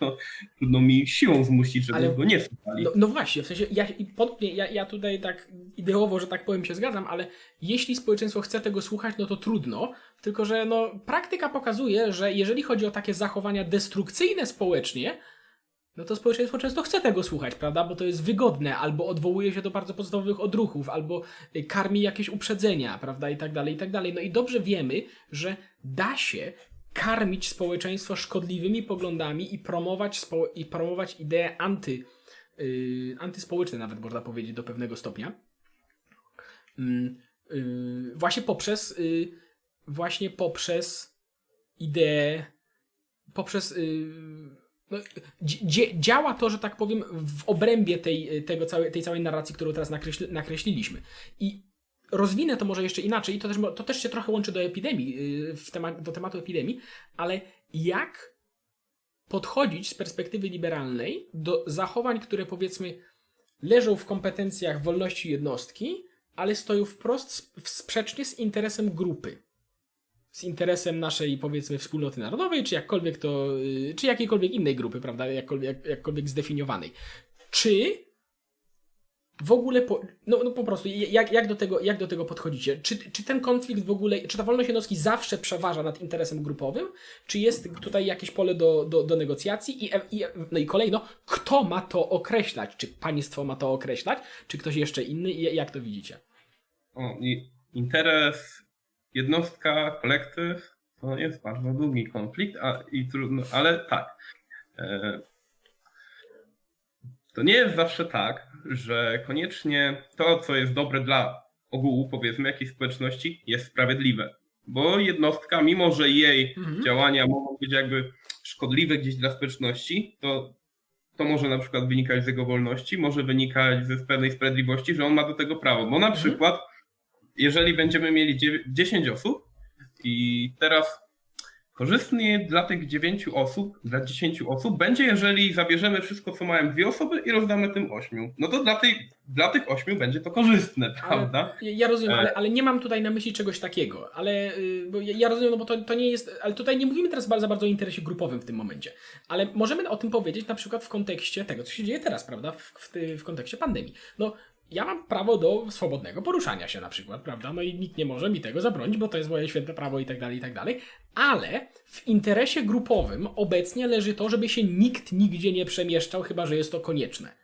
to trudno mi siłą zmusić, żeby Ale- go nie słuchali. No, no właśnie, w sensie ja, pod, ja, ja tutaj tak ideowo, że tak powiem, się zgadzam, ale jeśli społeczeństwo chce tego słuchać, no to trudno. Tylko, że no, praktyka pokazuje, że jeżeli chodzi o takie zachowania destrukcyjne społecznie, no to społeczeństwo często chce tego słuchać, prawda? Bo to jest wygodne, albo odwołuje się do bardzo podstawowych odruchów, albo y, karmi jakieś uprzedzenia, prawda? I tak dalej, i tak dalej. No i dobrze wiemy, że da się karmić społeczeństwo szkodliwymi poglądami i promować, spo, i promować idee anty, yy, antyspołeczne, nawet można powiedzieć, do pewnego stopnia. Yy, właśnie poprzez yy, właśnie poprzez ideę poprzez yy, no, dzie- działa to, że tak powiem, w obrębie tej, tego całej, tej całej narracji, którą teraz nakreśli, nakreśliliśmy. I rozwinę to może jeszcze inaczej, to też, to też się trochę łączy do epidemii, yy, w tema, do tematu epidemii, ale jak podchodzić z perspektywy liberalnej do zachowań, które powiedzmy leżą w kompetencjach wolności jednostki, ale stoją wprost sp- sprzecznie z interesem grupy. Z interesem naszej, powiedzmy, wspólnoty narodowej, czy jakkolwiek to, yy, czy jakiejkolwiek innej grupy, prawda, jakkolwiek, jak, jakkolwiek zdefiniowanej. Czy w ogóle, po, no, no po prostu, jak, jak, do tego, jak do tego podchodzicie? Czy, czy ten konflikt w ogóle, czy ta wolność jednostki zawsze przeważa nad interesem grupowym? Czy jest tutaj jakieś pole do, do, do negocjacji? I, i, no i kolejno, kto ma to określać? Czy państwo ma to określać? Czy ktoś jeszcze inny? I jak to widzicie? O, interes, jednostka, kolektyw to jest bardzo długi konflikt, a, i trudno, ale tak. E, to nie jest zawsze tak, że koniecznie to, co jest dobre dla ogółu, powiedzmy, jakiejś społeczności, jest sprawiedliwe. Bo jednostka, mimo że jej Mhm. działania mogą być jakby szkodliwe gdzieś dla społeczności, to to może na przykład wynikać z jego wolności, może wynikać ze pewnej sprawiedliwości, że on ma do tego prawo. Bo na Mhm. przykład, jeżeli będziemy mieli dziewię- 10 osób i teraz korzystnie dla tych 9 osób, dla 10 osób będzie, jeżeli zabierzemy wszystko, co mają dwie osoby i rozdamy tym 8. No to dla, tej, dla tych 8 będzie to korzystne, prawda? Ja ja rozumiem, E. ale, ale nie mam tutaj na myśli czegoś takiego. Ale y, bo ja, ja rozumiem, no bo to, to nie jest. Ale tutaj nie mówimy teraz ba- za bardzo o interesie grupowym w tym momencie. Ale możemy o tym powiedzieć na przykład w kontekście tego, co się dzieje teraz, prawda? W, w, w kontekście pandemii. No, ja mam prawo do swobodnego poruszania się na przykład, prawda? No i nikt nie może mi tego zabronić, bo to jest moje święte prawo i tak dalej, i tak dalej. Ale w interesie grupowym obecnie leży to, żeby się nikt nigdzie nie przemieszczał, chyba że jest to konieczne.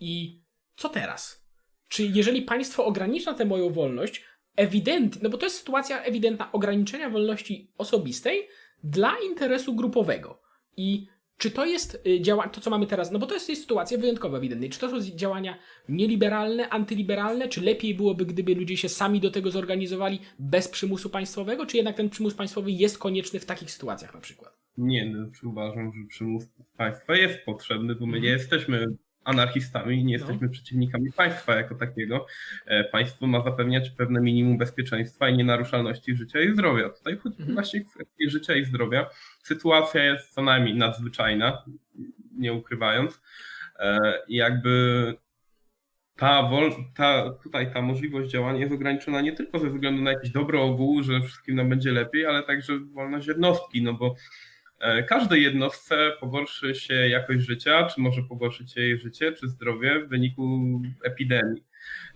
I co teraz? Czy jeżeli państwo ogranicza tę moją wolność, ewidentnie, no bo to jest sytuacja ewidentna ograniczenia wolności osobistej dla interesu grupowego. I czy to jest y, działa, to co mamy teraz, no bo to jest, jest sytuacja wyjątkowa ewidentnie. Czy to są działania nieliberalne, antyliberalne, czy lepiej byłoby, gdyby ludzie się sami do tego zorganizowali bez przymusu państwowego, czy jednak ten przymus państwowy jest konieczny w takich sytuacjach na przykład? Nie, no, uważam, że przymus państwa jest potrzebny, bo my nie Mhm. jesteśmy anarchistami, nie No. jesteśmy przeciwnikami państwa jako takiego. E, Państwo ma zapewniać pewne minimum bezpieczeństwa i nienaruszalności życia i zdrowia. Tutaj chodzi Mhm. właśnie w kwestię życia i zdrowia. Sytuacja jest co najmniej nadzwyczajna, nie ukrywając. E, I jakby ta, wol, ta, tutaj ta możliwość działania jest ograniczona nie tylko ze względu na jakiś dobro ogółu, że wszystkim nam będzie lepiej, ale także wolność jednostki, no bo e, każdej jednostce pogorszy się jakość życia, czy może pogorszyć jej życie, czy zdrowie w wyniku epidemii.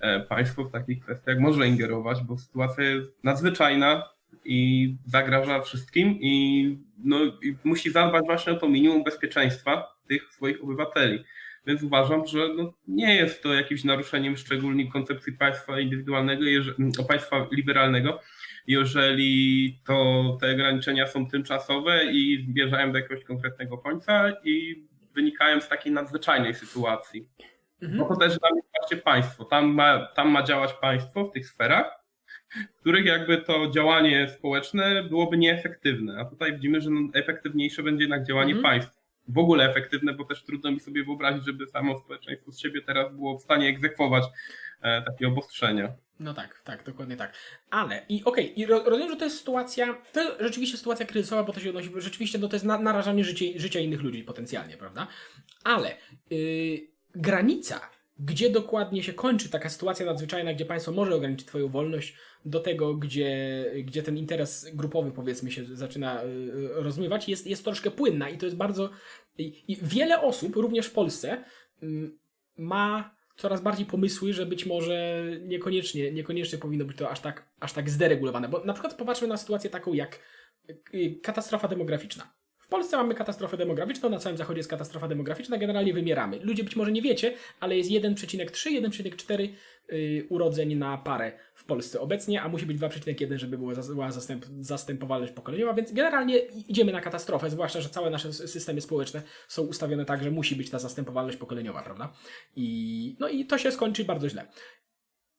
E, Państwo w takich kwestiach może ingerować, bo sytuacja jest nadzwyczajna i zagraża wszystkim i, no, i musi zadbać właśnie o to minimum bezpieczeństwa tych swoich obywateli. Więc uważam, że no, nie jest to jakimś naruszeniem szczególnie koncepcji państwa indywidualnego, jeże- państwa liberalnego, jeżeli to te ograniczenia są tymczasowe i zmierzają do jakiegoś konkretnego końca i wynikają z takiej nadzwyczajnej sytuacji. Mhm. No to też dla mnie właśnie państwo. Tam ma, tam ma działać państwo w tych sferach, w których jakby to działanie społeczne byłoby nieefektywne. A tutaj widzimy, że efektywniejsze będzie jednak działanie Mhm. państwa. w ogóle efektywne, bo też trudno mi sobie wyobrazić, żeby samo społeczeństwo z siebie teraz było w stanie egzekwować e, takie obostrzenia. No tak, tak, dokładnie tak. Ale i okej, i ro, rozumiem, że to jest sytuacja, to jest rzeczywiście sytuacja kryzysowa, bo to się odnosi, rzeczywiście no, to jest na, narażanie życie, życia innych ludzi potencjalnie, prawda? Ale yy, granica, gdzie dokładnie się kończy taka sytuacja nadzwyczajna, gdzie państwo może ograniczyć twoją wolność do tego, gdzie, gdzie ten interes grupowy powiedzmy się zaczyna yy, rozmywać, jest, jest troszkę płynna i to jest bardzo... I, i wiele osób, również w Polsce, yy, ma coraz bardziej pomysły, że być może niekoniecznie, niekoniecznie powinno być to aż tak, aż tak zderegulowane. Bo na przykład popatrzmy na sytuację taką jak y, katastrofa demograficzna. Polsce mamy katastrofę demograficzną, na całym zachodzie jest katastrofa demograficzna, generalnie wymieramy. Ludzie być może nie wiecie, ale jest 1,3, 1,4 y, urodzeń na parę w Polsce obecnie, a musi być 2,1, żeby była zas- była zastęp, zastępowalność pokoleniowa, więc generalnie idziemy na katastrofę, zwłaszcza, że całe nasze systemy społeczne są ustawione tak, że musi być ta zastępowalność pokoleniowa, prawda? I, no i to się skończy bardzo źle.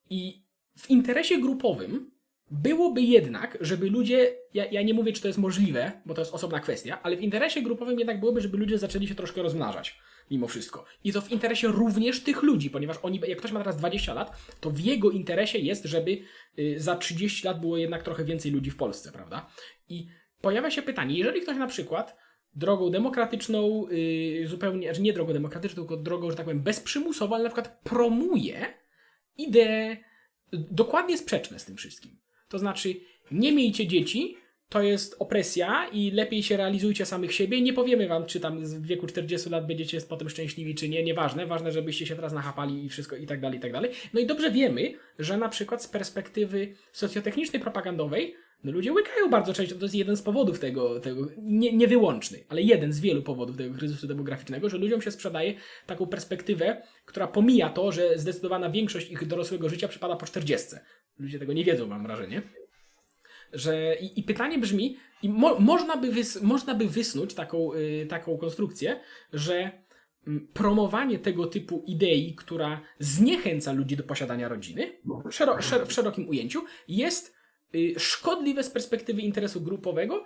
I w interesie grupowym byłoby jednak, żeby ludzie, ja, ja nie mówię, czy to jest możliwe, bo to jest osobna kwestia, ale w interesie grupowym jednak byłoby, żeby ludzie zaczęli się troszkę rozmnażać, mimo wszystko. I to w interesie również tych ludzi, ponieważ oni, jak ktoś ma teraz 20 lat, to w jego interesie jest, żeby y, za 30 lat było jednak trochę więcej ludzi w Polsce, prawda? I pojawia się pytanie, jeżeli ktoś na przykład drogą demokratyczną, y, zupełnie, znaczy nie drogą demokratyczną, tylko drogą, że tak powiem, bezprzymusową, ale na przykład promuje idee dokładnie sprzeczne z tym wszystkim. To znaczy, nie miejcie dzieci, to jest opresja i lepiej się realizujcie samych siebie. Nie powiemy wam, czy tam w wieku 40 lat będziecie potem szczęśliwi, czy nie, nieważne. Ważne, żebyście się teraz nachapali i wszystko i tak dalej, i tak dalej. No i dobrze wiemy, że na przykład z perspektywy socjotechnicznej, propagandowej, no ludzie łykają bardzo często, to jest jeden z powodów tego, tego nie, nie wyłączny, ale jeden z wielu powodów tego kryzysu demograficznego, że ludziom się sprzedaje taką perspektywę, która pomija to, że zdecydowana większość ich dorosłego życia przypada po 40. Ludzie tego nie wiedzą, mam wrażenie. Że, i, I pytanie brzmi, i mo, można, by wys, można by wysnuć taką, y, taką konstrukcję, że mm, promowanie tego typu idei, która zniechęca ludzi do posiadania rodziny, w szerokim ujęciu, jest szkodliwe z perspektywy interesu grupowego,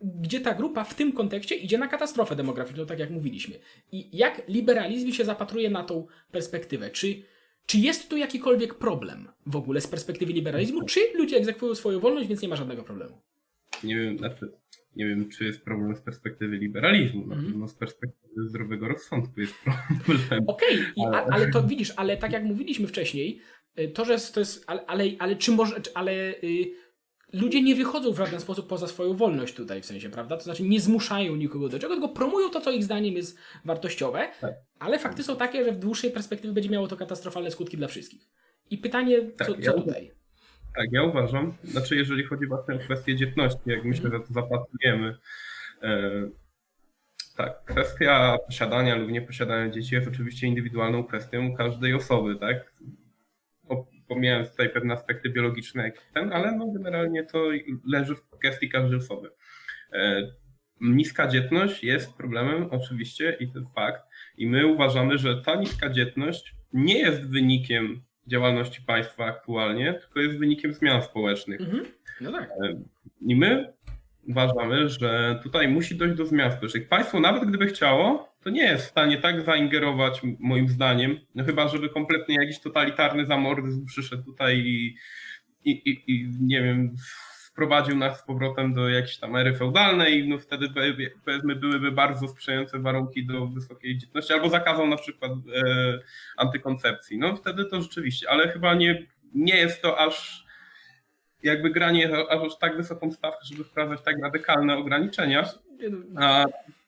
gdzie ta grupa w tym kontekście idzie na katastrofę demograficzną, tak jak mówiliśmy. I jak liberalizm się zapatruje na tą perspektywę? Czy, czy jest tu jakikolwiek problem w ogóle z perspektywy liberalizmu, czy ludzie egzekwują swoją wolność, więc nie ma żadnego problemu? Nie wiem, znaczy, nie wiem, czy jest problem z perspektywy liberalizmu, na Mhm. pewno z perspektywy zdrowego rozsądku jest problem. Okej, a- Ale- ale to widzisz, ale tak jak mówiliśmy wcześniej, y, to, że to jest, ale, ale, ale czy może, ale y, ludzie nie wychodzą w żaden sposób poza swoją wolność tutaj w sensie, prawda? To znaczy nie zmuszają nikogo do czego, tylko promują to, co ich zdaniem jest wartościowe, Tak. ale fakty są takie, że w dłuższej perspektywie będzie miało to katastrofalne skutki dla wszystkich. I pytanie, Tak, co, co ja- tutaj? Tak, ja uważam, znaczy jeżeli chodzi właśnie o kwestię dzietności, jak myślę, że to zapatrujemy, e, tak, kwestia posiadania lub nieposiadania dzieci jest oczywiście indywidualną kwestią każdej osoby, tak? Pomijając tutaj pewne aspekty biologiczne, jak ten, ale no generalnie to leży w kwestii każdej osoby. E, Niska dzietność jest problemem oczywiście i to jest fakt. I my uważamy, że ta niska dzietność nie jest wynikiem działalności państwa aktualnie, tylko jest wynikiem zmian społecznych. Mhm. No tak. I my uważamy, że tutaj musi dojść do zmian społecznych. Państwo, nawet gdyby chciało, to nie jest w stanie tak zaingerować, moim zdaniem, no chyba, żeby kompletnie jakiś totalitarny zamordyzm przyszedł tutaj i, i, i, i nie wiem, wprowadził nas z powrotem do jakiejś tam ery feudalnej, no wtedy powiedzmy byłyby bardzo sprzyjające warunki do wysokiej dzietności, albo zakazał na przykład e, antykoncepcji. No wtedy to rzeczywiście, ale chyba nie, nie jest to aż jakby granie aż tak wysoką stawkę, żeby wprowadzać tak radykalne ograniczenia. No, A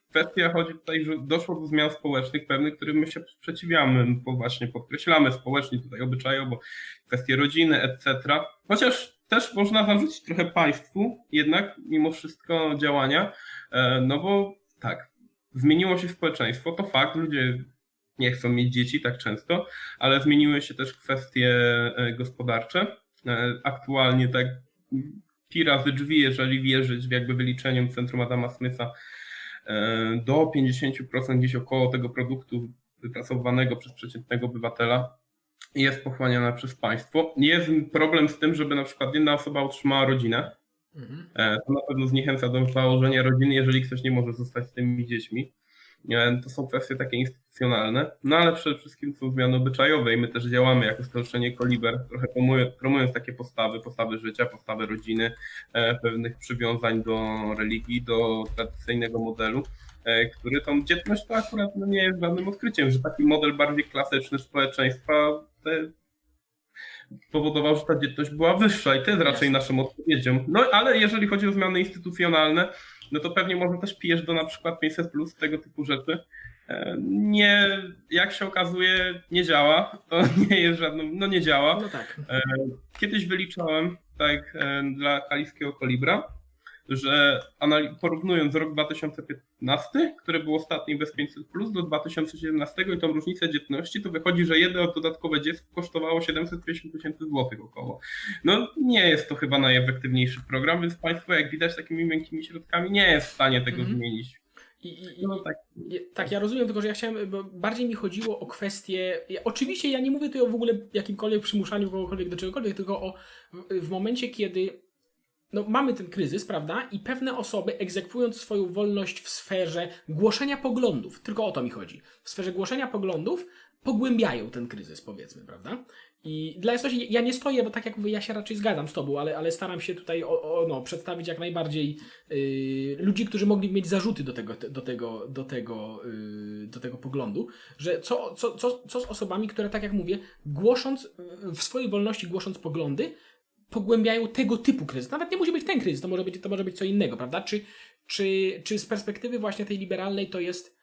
kwestia chodzi tutaj, że doszło do zmian społecznych pewnych, którym my się sprzeciwiamy, bo właśnie podkreślamy społecznie tutaj obyczajowo kwestie rodziny, etc. Chociaż też można zarzucić trochę państwu jednak mimo wszystko działania, e, no bo tak, zmieniło się społeczeństwo, to fakt, ludzie nie chcą mieć dzieci tak często, ale zmieniły się też kwestie e, gospodarcze. E, Aktualnie tak pi razy drzwi, jeżeli wierzyć w jakby wyliczeniom Centrum Adama Smitha, e, do 50% gdzieś około tego produktu wypracowanego przez przeciętnego obywatela jest pochłaniana przez państwo. Jest problem z tym, żeby na przykład jedna osoba utrzymała rodzinę. mhm. E, To na pewno zniechęca do założenia rodziny, jeżeli ktoś nie może zostać z tymi dziećmi. E, To są kwestie takie instytucjonalne, no ale przede wszystkim są zmiany obyczajowe i my też działamy jako Stowarzyszenie Koliber, trochę promując takie postawy, postawy życia, postawy rodziny, e, pewnych przywiązań do religii, do tradycyjnego modelu, e, który tą dzietność to akurat no, nie jest żadnym odkryciem, że taki model bardziej klasyczny społeczeństwa powodował, że ta dzietność była wyższa i to jest raczej naszą odpowiedzią. No ale jeżeli chodzi o zmiany instytucjonalne, no to pewnie może też pijesz do na przykład 500 plus, tego typu rzeczy. E, Nie, jak się okazuje, nie działa. To nie jest żadną, no nie działa. No tak. Kiedyś wyliczałem, tak, e, dla kaliskiego kolibra, że porównując rok 2015, który był ostatni bez 500 plus, do 2017 i tą różnicę dzietności, to wychodzi, że jedno dodatkowe dziecko kosztowało 750 tysięcy złotych około. No nie jest to chyba najefektywniejszy program, więc państwo, jak widać, takimi miękkimi środkami nie jest w stanie tego Mhm. zmienić. I, i, No tak, Tak, ja rozumiem, tylko że ja chciałem, bo bardziej mi chodziło o kwestię. ja- Oczywiście ja nie mówię tutaj o w ogóle jakimkolwiek przymuszaniu kogokolwiek do czegokolwiek, tylko o w, w momencie, kiedy no, mamy ten kryzys, prawda? I pewne osoby egzekwując swoją wolność w sferze głoszenia poglądów, tylko o to mi chodzi. W sferze głoszenia poglądów pogłębiają ten kryzys, powiedzmy, prawda? I dla jasności, ja nie stoję, bo tak jak mówię, ja się raczej zgadzam z tobą, ale, ale staram się tutaj o, o, no, przedstawić jak najbardziej yy, ludzi, którzy mogli mieć zarzuty do tego, do tego, do tego, yy, do tego poglądu, że co, co, co, co z osobami, które tak jak mówię, głosząc w swojej wolności, głosząc poglądy, pogłębiają tego typu kryzys. Nawet nie musi być ten kryzys, to może być, to może być co innego, prawda? Czy, czy, czy z perspektywy właśnie tej liberalnej to jest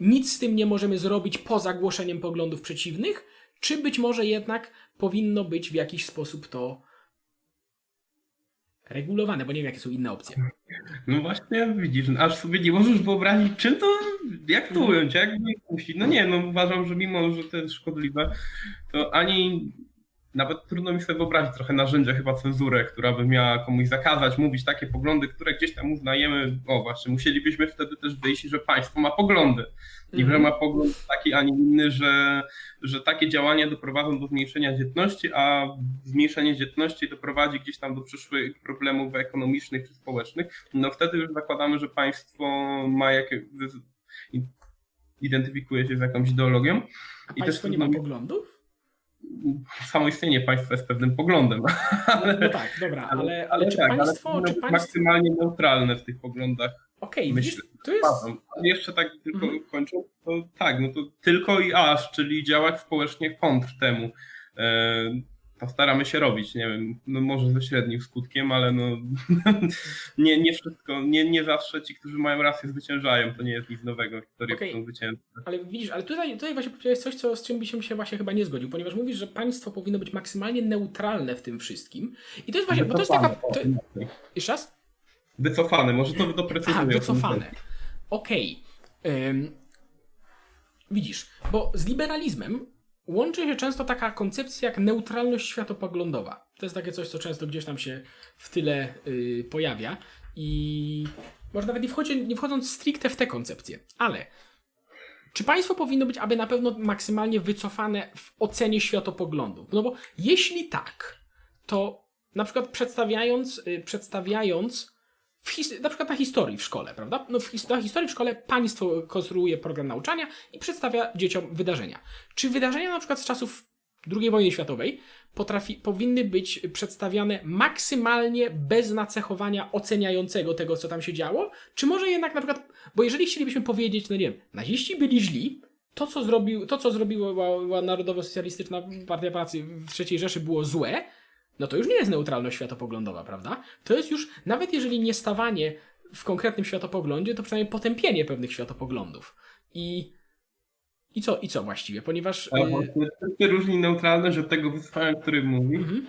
nic z tym nie możemy zrobić poza głoszeniem poglądów przeciwnych, czy być może jednak powinno być w jakiś sposób to regulowane, bo nie wiem, jakie są inne opcje. No właśnie, widzisz, aż sobie nie możesz wyobrazić, czym to, jak to ująć, jak nie puścić. No nie, no uważam, że mimo, że to jest szkodliwe, to ani nawet trudno mi sobie wyobrazić trochę narzędzia, chyba cenzurę, która by miała komuś zakazać mówić takie poglądy, które gdzieś tam uznajemy. O właśnie, musielibyśmy wtedy też wyjść, że państwo ma poglądy. I że Mhm. ma pogląd taki, a nie inny, że, że takie działania doprowadzą do zmniejszenia dzietności, a zmniejszenie dzietności doprowadzi gdzieś tam do przyszłych problemów ekonomicznych czy społecznych, no wtedy już zakładamy, że państwo ma jakieś, identyfikuje się z jakąś ideologią. A I też państwo nie ma poglądów? Samo istnienie państwa jest pewnym poglądem. No, no tak, dobra, ale, ale, czy tak, ale państwo, powinno czy państwo... maksymalnie neutralne w tych poglądach. Okej, myślę, widzisz, to jest... Jeszcze tak tylko Mhm. to tak, no to tylko i aż, czyli działać społecznie kontr temu. E, staramy się robić, nie wiem, no może ze średnim skutkiem, ale no nie, nie wszystko, nie, nie zawsze ci, którzy mają rację zwyciężają, to nie jest nic nowego, historie Okej. są zwycięstwa. Ale widzisz, ale tutaj, tutaj właśnie powiedziałeś coś, co, z czym byś się właśnie chyba nie zgodził, ponieważ mówisz, że państwo powinno być maksymalnie neutralne w tym wszystkim. I to jest właśnie, bo to jest taka... To, jeszcze raz? Wycofane, może to doprecyzuję. Aha, wycofane. Okej. Ym, widzisz, bo z liberalizmem łączy się często taka koncepcja jak neutralność światopoglądowa. To jest takie coś, co często gdzieś tam się w tyle y, pojawia i może nawet nie, wchodzi, nie wchodząc stricte w tę koncepcję, ale czy państwo powinno być aby na pewno maksymalnie wycofane w ocenie światopoglądów? No bo jeśli tak, to na przykład przedstawiając, y, przedstawiając his- na przykład na historii w szkole, prawda? No his- na historii w szkole państwo konstruuje program nauczania i przedstawia dzieciom wydarzenia. Czy wydarzenia na przykład z czasów II wojny światowej potrafi, powinny być przedstawiane maksymalnie bez nacechowania oceniającego tego, co tam się działo? Czy może jednak na przykład, bo jeżeli chcielibyśmy powiedzieć, no nie wiem, naziści byli źli, to co, zrobił, to, co zrobiła Narodowo-Socjalistyczna Partia Pracy w III Rzeszy było złe, no to już nie jest neutralność światopoglądowa, prawda? To jest już, nawet jeżeli nie stawanie w konkretnym światopoglądzie, to przynajmniej potępienie pewnych światopoglądów. I, i co, i co właściwie? Ponieważ. A y, właśnie Ty różni neutralność od tego wycofania, o którym mówi, mhm.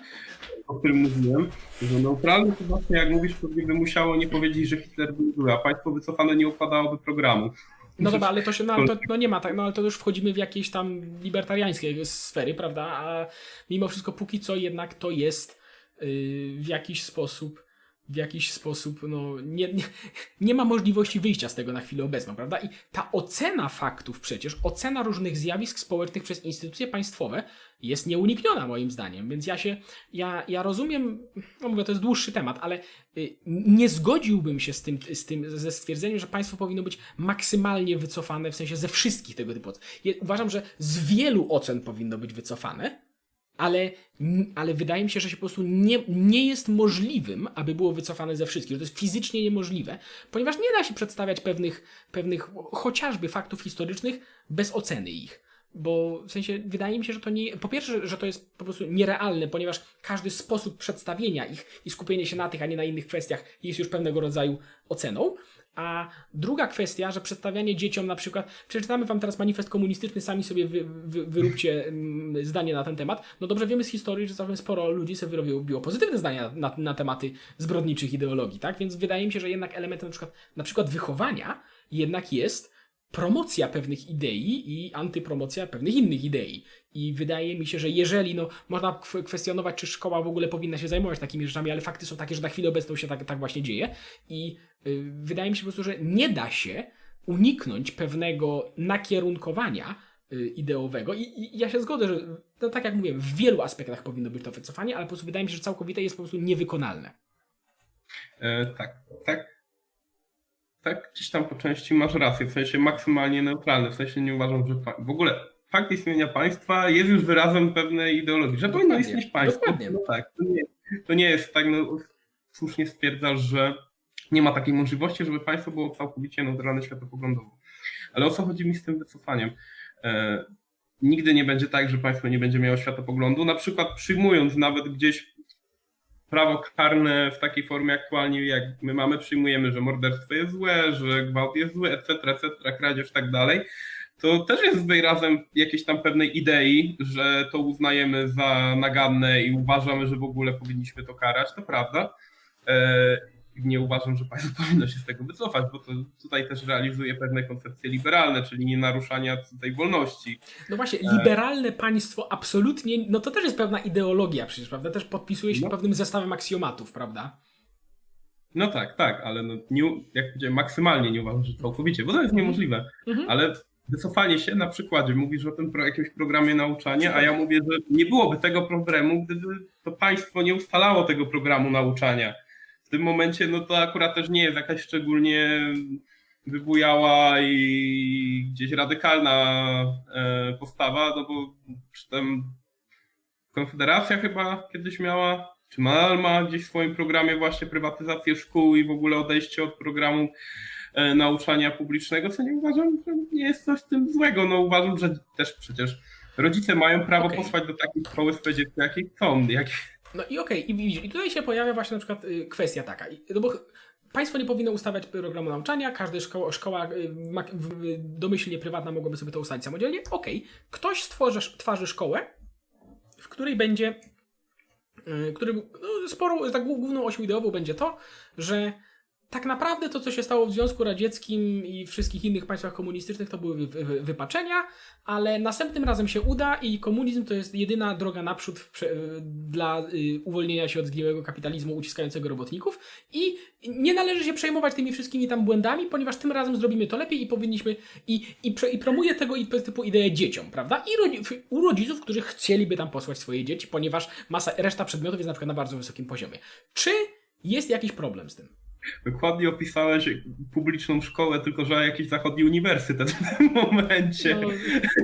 o którym mówiłem, że neutralne to właśnie, jak mówisz, pewnie by musiało nie powiedzieć, że Hitler był zły, a państwo wycofane nie układałoby programu. No dobra, ale to się, no, to, no nie ma tak, no ale to już wchodzimy w jakieś tam libertariańskie sfery, prawda? A mimo wszystko póki co jednak to jest yy, w jakiś sposób w jakiś sposób no, nie, nie, nie ma możliwości wyjścia z tego na chwilę obecną, prawda? I ta ocena faktów przecież, ocena różnych zjawisk społecznych przez instytucje państwowe jest nieunikniona moim zdaniem, więc ja się, ja, ja rozumiem, no mówię, to jest dłuższy temat, ale y, nie zgodziłbym się z tym, z tym, ze stwierdzeniem, że państwo powinno być maksymalnie wycofane, w sensie ze wszystkich tego typu ocen. Uważam, że z wielu ocen powinno być wycofane, ale, ale wydaje mi się, że się po prostu nie, nie jest możliwym, aby było wycofane ze wszystkich. Że to jest fizycznie niemożliwe, ponieważ nie da się przedstawiać pewnych, pewnych chociażby faktów historycznych bez oceny ich. Bo w sensie wydaje mi się, że to nie. Po pierwsze, że to jest po prostu nierealne, ponieważ każdy sposób przedstawienia ich i skupienie się na tych, a nie na innych kwestiach jest już pewnego rodzaju oceną. A druga kwestia, że przedstawianie dzieciom na przykład, przeczytamy wam teraz manifest komunistyczny, sami sobie wy, wy, wyróbcie mm, zdanie na ten temat. No dobrze wiemy z historii, że całkiem sporo ludzi sobie wyrobiło pozytywne zdania na, na tematy zbrodniczych ideologii, tak? Więc wydaje mi się, że jednak elementem na przykład, na przykład wychowania jednak jest promocja pewnych idei i antypromocja pewnych innych idei. I wydaje mi się, że jeżeli, no, można kw- kwestionować, czy szkoła w ogóle powinna się zajmować takimi rzeczami, ale fakty są takie, że na chwilę obecną się tak, tak właśnie dzieje. I y, wydaje mi się po prostu, że nie da się uniknąć pewnego nakierunkowania y, ideowego. I, I ja się zgodzę, że no, tak jak mówiłem, w wielu aspektach powinno być to wycofanie, ale po prostu wydaje mi się, że całkowite jest po prostu niewykonalne. E, tak, tak. Tak, gdzieś tam po części masz rację, w sensie maksymalnie neutralny, w sensie nie uważam, że w ogóle fakt istnienia państwa jest już wyrazem pewnej ideologii, że powinno istnieć państwo. dokładnie. No tak, to nie, to nie jest tak, no słusznie stwierdzasz, że nie ma takiej możliwości, żeby państwo było całkowicie neutralne światopoglądowo. Ale o co chodzi mi z tym wycofaniem? E, nigdy nie będzie tak, że państwo nie będzie miało światopoglądu, na przykład przyjmując nawet gdzieś prawo karne w takiej formie aktualnie, jak my mamy, przyjmujemy, że morderstwo jest złe, że gwałt jest zły, etc., etc., kradzież, tak dalej, to też jest wyrazem jakiejś tam pewnej idei, że to uznajemy za naganne i uważamy, że w ogóle powinniśmy to karać, to prawda. E, Nie uważam, że państwo powinno się z tego wycofać, bo to tutaj też realizuje pewne koncepcje liberalne, czyli nie naruszania tej wolności. No właśnie, liberalne państwo absolutnie, no to też jest pewna ideologia przecież, prawda? Też podpisuje się No. pewnym zestawem aksjomatów, prawda? No tak, tak, ale no nie, jak powiedziałem, maksymalnie nie uważam, że całkowicie, bo to jest niemożliwe. Mhm. Ale wycofanie się na przykładzie, mówisz o tym pro jakimś programie nauczania, a ja mówię, że nie byłoby tego problemu, gdyby to państwo nie ustalało tego programu nauczania. W tym momencie, no to akurat też nie jest jakaś szczególnie wybujała i gdzieś radykalna e, postawa, no bo czy tam Konfederacja chyba kiedyś miała, czy nadal ma gdzieś w swoim programie właśnie prywatyzację szkół i w ogóle odejście od programu nauczania publicznego, co nie uważam, że nie jest coś z tym złego. No uważam, że też przecież rodzice mają prawo Okej. posłać do takiej szkoły swoje dziecko, jakie chcą. Jak... No i okej, i widzisz, i tutaj się pojawia właśnie na przykład y, kwestia taka, i- no bo państwo nie powinno ustawiać programu nauczania, każda szkoła, szkoła y, w- w- domyślnie prywatna mogłaby sobie to ustalić samodzielnie. Okej, ktoś stworzy, tworzy szkołę, w której będzie, y, którym no, sporo, tak głó- główną osią ideową będzie to, że tak naprawdę to, co się stało w Związku Radzieckim i wszystkich innych państwach komunistycznych, to były wy, wy, wypaczenia, ale następnym razem się uda i komunizm to jest jedyna droga naprzód w, prze- dla y, uwolnienia się od zgniłego kapitalizmu uciskającego robotników i nie należy się przejmować tymi wszystkimi tam błędami, ponieważ tym razem zrobimy to lepiej i powinniśmy i, i, i promuje tego i typu ideę dzieciom, prawda? I u rodziców, którzy chcieliby tam posłać swoje dzieci, ponieważ masa, reszta przedmiotów jest na przykład na bardzo wysokim poziomie. Czy jest jakiś problem z tym? Dokładnie opisałeś publiczną szkołę, tylko że jakiś zachodni uniwersytet w tym momencie.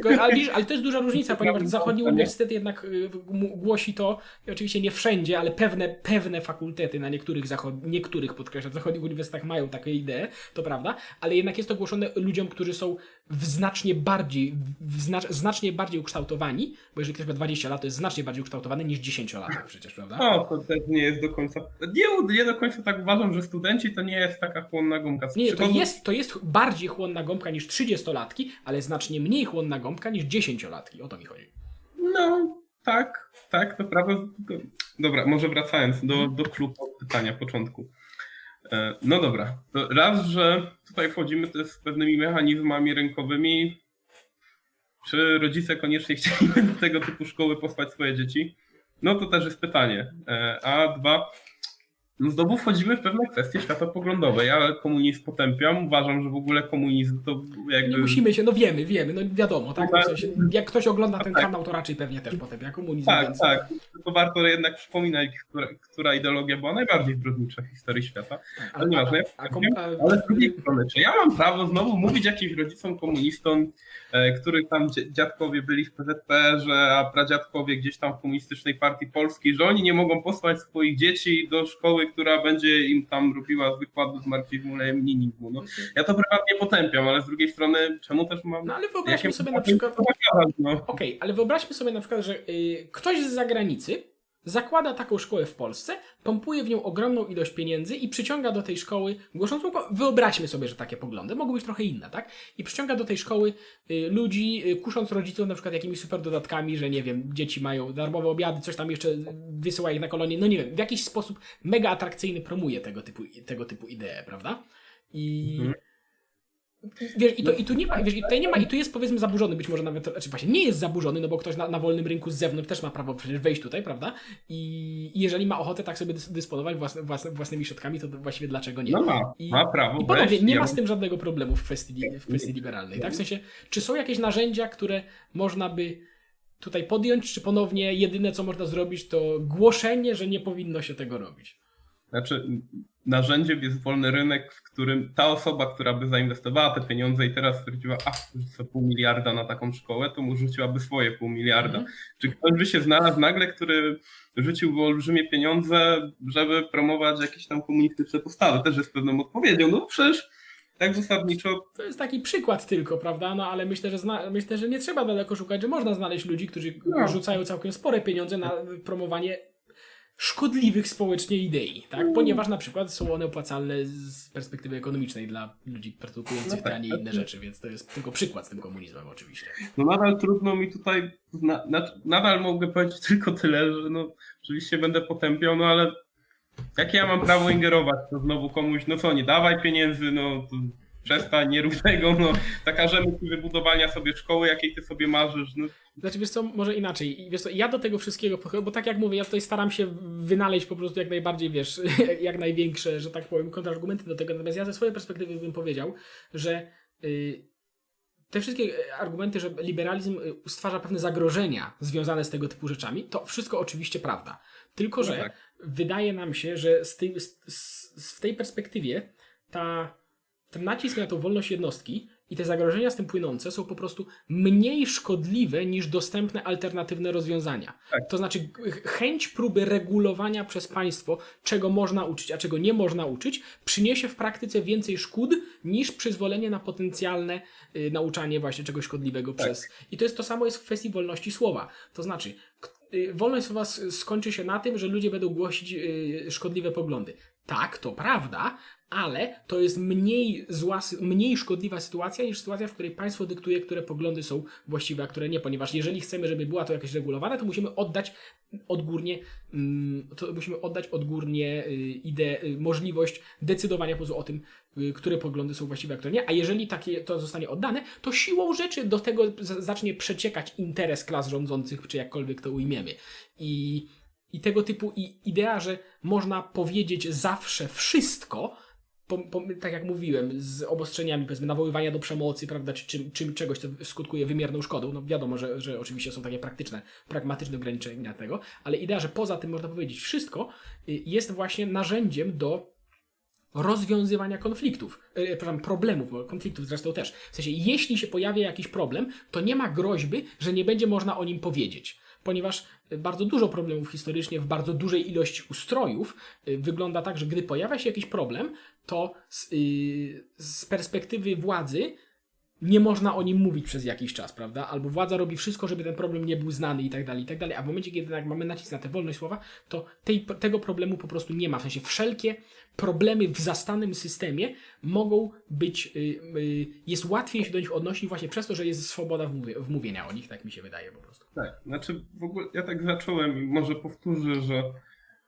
No, ale, ale to jest duża różnica, ponieważ zachodni uniwersytet jednak y, głosi to, i oczywiście nie wszędzie, ale pewne, pewne fakultety na niektórych, zachod, niektórych podkreślam, zachodnich uniwersytetach mają takie idee, to prawda, ale jednak jest to głoszone ludziom, którzy są w znacznie bardziej, w znacz, znacznie bardziej ukształtowani, bo jeżeli ktoś ma 20 lat, to jest znacznie bardziej ukształtowany niż 10-latek przecież, prawda? No, to też nie jest do końca. Nie, nie do końca tak uważam, że studenci to nie jest taka chłonna gumka. Z Nie, to jest, to jest bardziej chłonna gąbka niż 30-latki, ale znacznie mniej chłonna gąbka niż 10-latki, o to mi chodzi. No, tak, tak, to prawda. Dobra, może wracając do, do klubu pytania początku. E, No dobra, to raz, że tutaj wchodzimy też z pewnymi mechanizmami rynkowymi. Czy rodzice koniecznie chcieliby do tego typu szkoły posłać swoje dzieci? No to też jest pytanie. E, A dwa, znowu wchodzimy w pewne kwestie światopoglądowe. Ja komunizm potępiam, uważam, że w ogóle komunizm to jakby... Nie musimy się, no wiemy, wiemy, no wiadomo, tak? No w sensie, jak ktoś ogląda ten tak. kanał, to raczej pewnie też potem jak komunizm, Tak, więc... tak. To warto jednak przypominać, która, która ideologia była najbardziej zbrodnicza w historii świata. Ale nieważne, a, a, kom- a, Ale z drugiej strony, czy ja mam prawo znowu mówić jakimś rodzicom komunistom, których tam dziadkowie byli w PZPR-ze, a pradziadkowie gdzieś tam w komunistycznej partii polskiej, że oni nie mogą posłać swoich dzieci do szkoły, która będzie im tam robiła wykłady z marksizmu, leninizmu. No, ja to prywatnie potępiam, ale z drugiej strony, czemu też mam... No ale wyobraźmy sobie na przykład... no. Okej, ale wyobraźmy sobie na przykład, że y, ktoś z zagranicy zakłada taką szkołę w Polsce, pompuje w nią ogromną ilość pieniędzy i przyciąga do tej szkoły, głosząc, wyobraźmy sobie, że takie poglądy mogą być trochę inne, tak? I przyciąga do tej szkoły y, ludzi, y, kusząc rodziców na przykład jakimiś super dodatkami, że nie wiem, dzieci mają darmowe obiady, coś tam jeszcze wysyła ich na kolonie, no nie wiem, w jakiś sposób mega atrakcyjny promuje tego typu, tego typu idee, prawda? I... Mhm. Wiesz, i, to, i tu nie ma, wiesz, i tutaj nie ma, i tu jest powiedzmy zaburzony, być może nawet, znaczy właśnie nie jest zaburzony, no bo ktoś na, na wolnym rynku z zewnątrz też ma prawo przecież wejść tutaj, prawda? I, i jeżeli ma ochotę tak sobie dys- dysponować własnymi środkami, to właściwie dlaczego nie? No ma, I- ma prawo. I panowie, wejść, nie ma z tym żadnego problemu w kwestii, w kwestii liberalnej, tak? W sensie, czy są jakieś narzędzia, które można by tutaj podjąć, czy ponownie jedyne, co można zrobić, to głoszenie, że nie powinno się tego robić? Znaczy, narzędziem jest wolny rynek, w którym ta osoba, która by zainwestowała te pieniądze i teraz stwierdziła, a rzucę pół miliarda na taką szkołę, to mu rzuciłaby swoje pół miliarda. Mhm. Czy ktoś by się znalazł nagle, który rzuciłby olbrzymie pieniądze, żeby promować jakieś tam komunistyczne postawy? Też jest pewną odpowiedzią. No przecież tak zasadniczo To jest taki przykład tylko, prawda? No ale myślę, że zna, myślę, że nie trzeba daleko szukać, że można znaleźć ludzi, którzy No. rzucają całkiem spore pieniądze na promowanie szkodliwych społecznie idei, tak? Mm. Ponieważ na przykład są one opłacalne z perspektywy ekonomicznej dla ludzi produkujących No tak, te, a nie tak. inne rzeczy, więc to jest tylko przykład z tym komunizmem oczywiście. no nadal trudno mi tutaj, na, na, nadal mogę powiedzieć tylko tyle, że no oczywiście będę potępiał, no ale jakie ja mam prawo ingerować, to znowu komuś, no co, nie dawaj pieniędzy, no to przestań, nie rób tego, no zakażemy ci wybudowania sobie szkoły, jakiej ty sobie marzysz, no Znaczy, wiesz co, może inaczej. Wiesz co, ja do tego wszystkiego bo tak jak mówię, ja tutaj staram się wynaleźć po prostu jak najbardziej, wiesz, jak największe, że tak powiem, kontrargumenty do tego. Natomiast ja ze swojej perspektywy bym powiedział, że y, te wszystkie argumenty, że liberalizm y, stwarza pewne zagrożenia związane z tego typu rzeczami, to wszystko oczywiście prawda. Tylko, No że tak. wydaje nam się, że z tej, z, z, w tej perspektywie ta, ten nacisk na tą wolność jednostki i te zagrożenia z tym płynące są po prostu mniej szkodliwe niż dostępne alternatywne rozwiązania. Tak. To znaczy chęć próby regulowania przez państwo, czego można uczyć, a czego nie można uczyć, przyniesie w praktyce więcej szkód niż przyzwolenie na potencjalne y, nauczanie właśnie czegoś szkodliwego Tak. przez. I to jest to samo jest w kwestii wolności słowa. To znaczy, y, wolność słowa skończy się na tym, że ludzie będą głosić y, szkodliwe poglądy. Tak, to prawda, ale to jest mniej zła, mniej szkodliwa sytuacja niż sytuacja, w której państwo dyktuje, które poglądy są właściwe, a które nie, ponieważ jeżeli chcemy, żeby była to jakaś regulowana, to musimy oddać odgórnie, mm, to musimy oddać odgórnie y, ideę, y, możliwość decydowania po o tym, y, które poglądy są właściwe, a które nie, a jeżeli takie to zostanie oddane, to siłą rzeczy do tego zacznie przeciekać interes klas rządzących, czy jakkolwiek to ujmiemy. I i tego typu i idea, że można powiedzieć zawsze wszystko, po, po, tak jak mówiłem, z obostrzeniami, powiedzmy, nawoływania do przemocy, prawda, czy, czy, czegoś, co skutkuje wymierną szkodą. No wiadomo, że, że oczywiście są takie praktyczne, pragmatyczne ograniczenia tego, ale idea, że poza tym można powiedzieć wszystko, y, jest właśnie narzędziem do rozwiązywania konfliktów, yy, przepraszam, problemów, bo konfliktów zresztą też. W sensie, jeśli się pojawia jakiś problem, to nie ma groźby, że nie będzie można o nim powiedzieć. Ponieważ bardzo dużo problemów historycznie w bardzo dużej ilości ustrojów y, wygląda tak, że gdy pojawia się jakiś problem, to z, y, z perspektywy władzy nie można o nim mówić przez jakiś czas, prawda? Albo władza robi wszystko, żeby ten problem nie był znany i tak dalej, i tak dalej. A w momencie, kiedy jednak mamy nacisk na tę wolność słowa, to tej, tego problemu po prostu nie ma. W sensie wszelkie problemy w zastanym systemie mogą być, y, y, jest łatwiej się do nich odnosić właśnie przez to, że jest swoboda wmówie, wmówienia o nich, tak mi się wydaje po prostu. Tak, znaczy w ogóle ja tak zacząłem i może powtórzę, że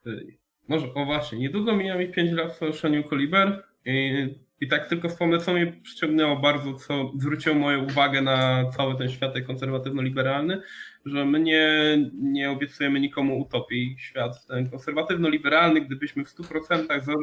y, może, o właśnie, niedługo mija mi 5 lat w Koliber i I tak tylko wspomnę, co mnie przyciągnęło bardzo, co zwróciło moją uwagę na cały ten świat konserwatywno-liberalny, że my nie, nie obiecujemy nikomu utopii. Świat ten konserwatywno-liberalny, gdybyśmy w 100% za,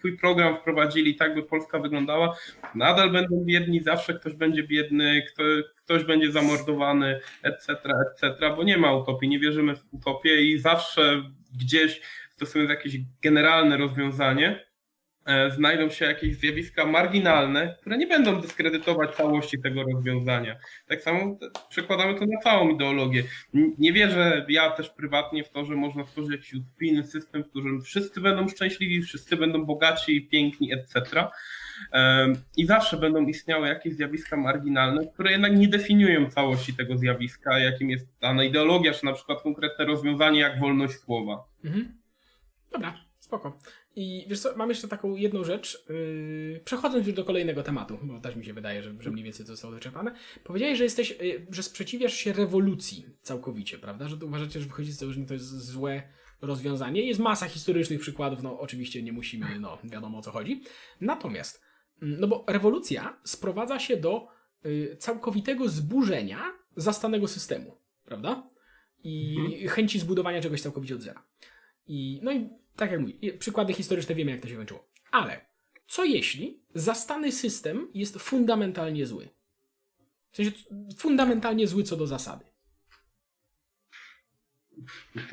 swój program wprowadzili tak, by Polska wyglądała, nadal będą biedni, zawsze ktoś będzie biedny, kto, ktoś będzie zamordowany, etc., etc., bo nie ma utopii, nie wierzymy w utopię i zawsze gdzieś stosując jakieś generalne rozwiązanie, znajdą się jakieś zjawiska marginalne, które nie będą dyskredytować całości tego rozwiązania. Tak samo przekładamy to na całą ideologię. Nie wierzę ja też prywatnie w to, że można stworzyć jakiś utopijny system, w którym wszyscy będą szczęśliwi, wszyscy będą bogaci, piękni, etc. I zawsze będą istniały jakieś zjawiska marginalne, które jednak nie definiują całości tego zjawiska, jakim jest dana ideologia, czy na przykład konkretne rozwiązanie jak wolność słowa. Mhm. Dobra, spoko. I wiesz co, mam jeszcze taką jedną rzecz. Yy, przechodząc już do kolejnego tematu, bo też mi się wydaje, że, że mniej więcej to zostało wyczerpane. Powiedziałeś, że jesteś, yy, że sprzeciwiasz się rewolucji całkowicie, prawda? Że uważacie, że wychodzi z że to jest złe rozwiązanie. Jest masa historycznych przykładów, no oczywiście nie musimy, no wiadomo o co chodzi. Natomiast, no bo rewolucja sprowadza się do yy, całkowitego zburzenia zastanego systemu, prawda? I Mhm. chęci zbudowania czegoś całkowicie od zera. I, no i tak jak mówię, przykłady historyczne wiemy, jak to się kończyło. Ale co jeśli zastany system jest fundamentalnie zły? W sensie fundamentalnie zły co do zasady.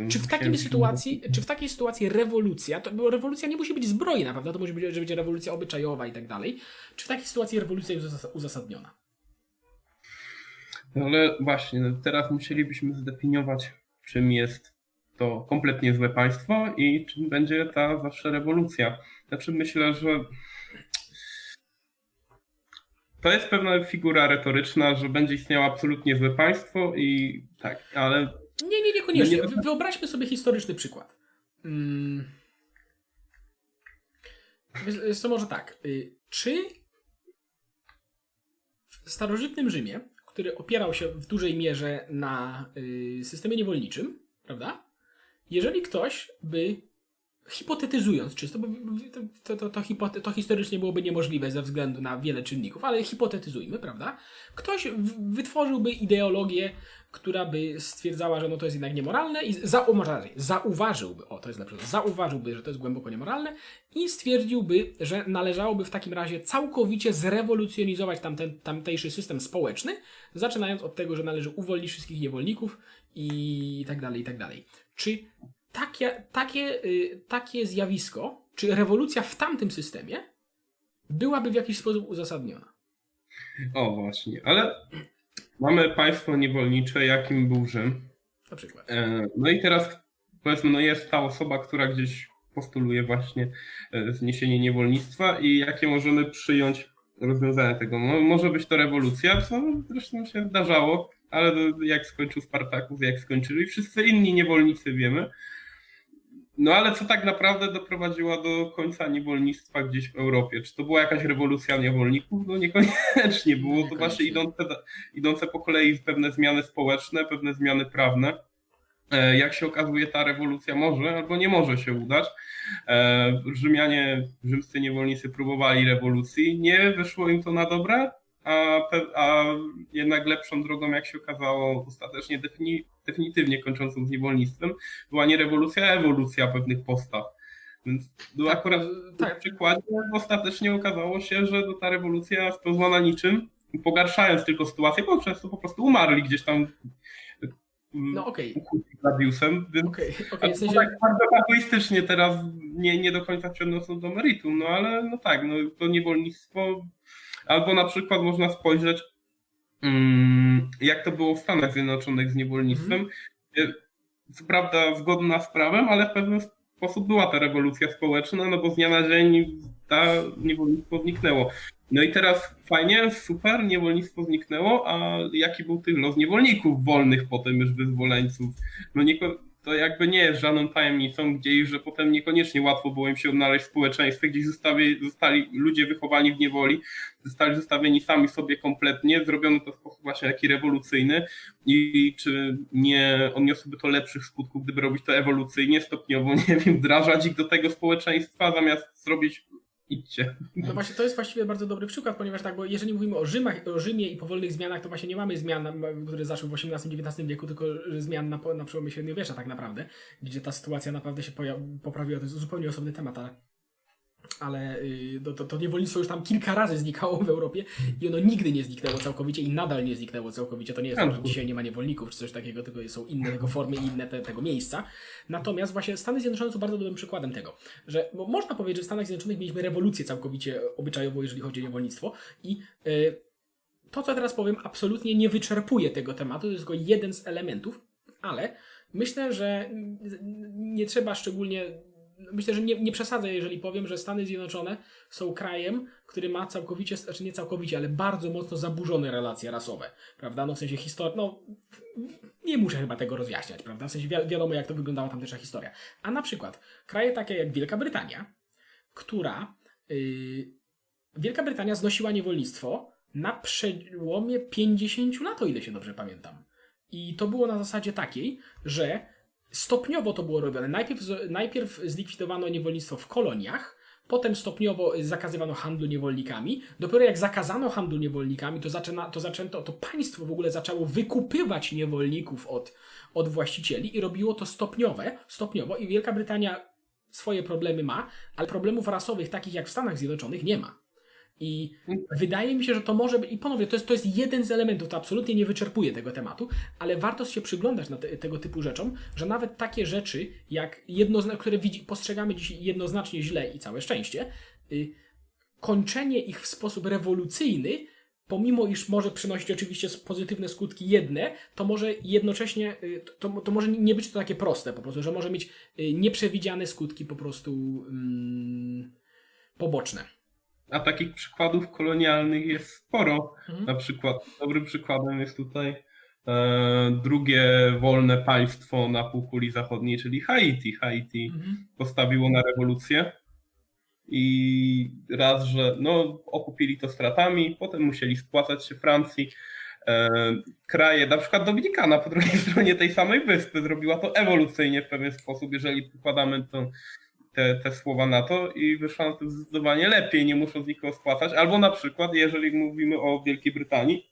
Czy w takiej sytuacji, czy w takiej sytuacji rewolucja, to, bo rewolucja nie musi być zbrojna, prawda? To może być, że będzie rewolucja obyczajowa i tak dalej. Czy w takiej sytuacji rewolucja jest uzas- uzasadniona? No ale właśnie, no teraz musielibyśmy zdefiniować, czym jest to kompletnie złe państwo i czym będzie ta zawsze rewolucja. Znaczy myślę, że to jest pewna figura retoryczna, że będzie istniało absolutnie złe państwo i tak, ale Nie, nie, niekoniecznie. No nie- Wy- Wyobraźmy sobie historyczny przykład. Mm. Wiesz- Jest to może tak. y, Czy w starożytnym Rzymie, który opierał się w dużej mierze na y, systemie niewolniczym, prawda? Jeżeli ktoś by hipotetyzując czysto, bo to, to, to, hipote- to historycznie byłoby niemożliwe ze względu na wiele czynników, ale hipotetyzujmy, prawda? Ktoś wytworzyłby ideologię, która by stwierdzała, że no to jest jednak niemoralne i za, o, może zauważyłby, o to jest lepsze, zauważyłby, że to jest głęboko niemoralne i stwierdziłby, że należałoby w takim razie całkowicie zrewolucjonizować tamten, tamtejszy system społeczny, zaczynając od tego, że należy uwolnić wszystkich niewolników i tak dalej, i tak dalej. Czy takie, takie, y, takie zjawisko, czy rewolucja w tamtym systemie byłaby w jakiś sposób uzasadniona? o właśnie, ale mamy państwo niewolnicze, jakim był Rzym. Na przykład. E, No i teraz powiedzmy, no jest ta osoba, która gdzieś postuluje właśnie e, zniesienie niewolnictwa i jakie możemy przyjąć rozwiązania tego. No, może być to rewolucja, co zresztą się zdarzało, ale jak skończył Spartakus, jak skończyli wszyscy inni niewolnicy wiemy. No ale co tak naprawdę doprowadziło do końca niewolnictwa gdzieś w Europie? Czy to była jakaś rewolucja niewolników? No niekoniecznie. Było to właśnie idące, idące po kolei pewne zmiany społeczne, pewne zmiany prawne. E, Jak się okazuje, ta rewolucja może albo nie może się udać. E, Rzymianie, rzymscy niewolnicy próbowali rewolucji, nie wyszło im to na dobre, a, a jednak lepszą drogą, jak się okazało, ostatecznie defini- definitywnie kończącą z niewolnictwem, była nie rewolucja, a ewolucja pewnych postaw. Więc Tak, akurat w tak. przykładzie ostatecznie okazało się, że no ta rewolucja spełzła na niczym, pogarszając tylko sytuację, bo przez to po prostu umarli gdzieś tam No okej, ukłuci Gladiusem, więc okej, okay, w sensie... tak bardzo egoistycznie teraz nie, nie do końca się odnoszą do meritum, no ale no tak, no to niewolnictwo, albo na przykład można spojrzeć, mm, jak to było w Stanach Zjednoczonych z niewolnictwem. Mhm. Co prawda zgodna z prawem, ale w pewien sposób była ta rewolucja społeczna, no bo z dnia na dzień ta niewolnictwo zniknęło. No i teraz fajnie, super, niewolnictwo zniknęło, a jaki był tych los niewolników wolnych potem już wyzwoleńców? No nie, to jakby nie jest żadną tajemnicą gdzieś, że potem niekoniecznie łatwo było im się odnaleźć w społeczeństwie, gdzieś zostali ludzie wychowani w niewoli, zostali zostawieni sami sobie kompletnie, zrobiono to w sposób właśnie taki rewolucyjny i czy nie odniosłoby to lepszych skutków, gdyby robić to ewolucyjnie, stopniowo, nie wiem, wdrażać ich do tego społeczeństwa, zamiast zrobić idźcie. No właśnie, to jest właściwie bardzo dobry przykład, ponieważ tak, bo jeżeli mówimy o, Rzymach, o Rzymie i powolnych zmianach, to właśnie nie mamy zmian, które zaszły w XVIII-XIX wieku, tylko zmian na, na przełomie średniowiecza tak naprawdę, gdzie ta sytuacja naprawdę się poprawiła. To jest zupełnie osobny temat, ale, ale y, to, to, to niewolnictwo już tam kilka razy znikało w Europie i ono nigdy nie zniknęło całkowicie i nadal nie zniknęło całkowicie. To nie jest tak, że dzisiaj nie ma niewolników czy coś takiego, tylko są inne tego formy i inne te, tego miejsca. Natomiast właśnie Stany Zjednoczone są bardzo dobrym przykładem tego, że bo można powiedzieć, że w Stanach Zjednoczonych mieliśmy rewolucję całkowicie obyczajową, jeżeli chodzi o niewolnictwo i y, to, co teraz powiem, absolutnie nie wyczerpuje tego tematu, to jest tylko jeden z elementów, ale myślę, że mm, nie trzeba szczególnie. Myślę, że nie, nie przesadzę, jeżeli powiem, że Stany Zjednoczone są krajem, który ma całkowicie, znaczy nie całkowicie, ale bardzo mocno zaburzone relacje rasowe, prawda? No w sensie historii, no nie muszę chyba tego rozjaśniać, prawda? W sensie wi- wiadomo, jak to wyglądała tamtejsza historia. A na przykład kraje takie jak Wielka Brytania, która yy, Wielka Brytania znosiła niewolnictwo na przełomie 50 lat, o ile się dobrze pamiętam. I to było na zasadzie takiej, że stopniowo to było robione. Najpierw, najpierw zlikwidowano niewolnictwo w koloniach, potem stopniowo zakazywano handlu niewolnikami. Dopiero jak zakazano handlu niewolnikami, to, zaczyna, to zaczęto, to państwo w ogóle zaczęło wykupywać niewolników od, od właścicieli i robiło to stopniowe, stopniowo i Wielka Brytania swoje problemy ma, ale problemów rasowych takich jak w Stanach Zjednoczonych nie ma. I wydaje mi się, że to może być, i ponownie, to jest, to jest jeden z elementów, to absolutnie nie wyczerpuje tego tematu, ale warto się przyglądać na te, tego typu rzeczom, że nawet takie rzeczy, jak jednozna, które widzi, postrzegamy dzisiaj jednoznacznie źle i całe szczęście, y, kończenie ich w sposób rewolucyjny, pomimo iż może przynosić oczywiście pozytywne skutki jedne, to może jednocześnie, y, to, to może nie być to takie proste po prostu, że może mieć y, nieprzewidziane skutki po prostu mm, poboczne. A takich przykładów kolonialnych jest sporo. Mhm. Na przykład dobrym przykładem jest tutaj e, drugie wolne państwo na półkuli zachodniej, czyli Haiti. Haiti Mhm. postawiło na rewolucję i raz, że no, okupili to stratami, potem musieli spłacać się Francji. E, kraje, na przykład Dominikana po drugiej stronie tej samej wyspy zrobiła to ewolucyjnie w pewien sposób, jeżeli przykładamy to, te, te słowa na to i wyszła na to zdecydowanie lepiej, nie musząc nikogo spłacać. Albo na przykład, jeżeli mówimy o Wielkiej Brytanii,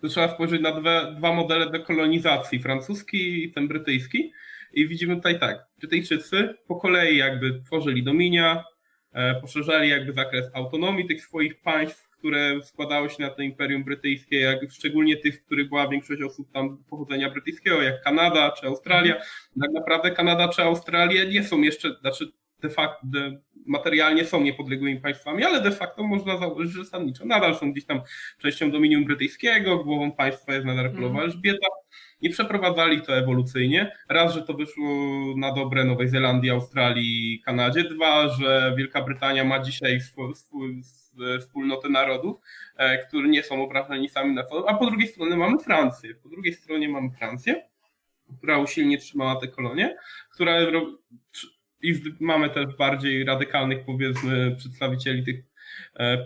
to trzeba spojrzeć na dwa, modele dekolonizacji, francuski i ten brytyjski. I widzimy tutaj tak, Brytyjczycy po kolei jakby tworzyli dominia, e, poszerzali jakby zakres autonomii tych swoich państw, które składały się na to Imperium Brytyjskie, jak szczególnie tych, w których była większość osób tam pochodzenia brytyjskiego, jak Kanada czy Australia. Tak naprawdę Kanada czy Australia nie są jeszcze, znaczy de facto de, materialnie są niepodległymi państwami, ale de facto można założyć, że zasadniczo nadal są gdzieś tam częścią dominium brytyjskiego, głową państwa jest nadal królowa Mhm. Elżbieta i przeprowadzali to ewolucyjnie. Raz, że to wyszło na dobre Nowej Zelandii, Australii, Kanadzie. Dwa, że Wielka Brytania ma dzisiaj wspólnotę narodów, e, które nie są obrażeni sami na to. A po drugiej stronie mamy Francję. Po drugiej stronie mamy Francję, która usilnie trzymała te kolonie, która i mamy też bardziej radykalnych, powiedzmy, przedstawicieli tych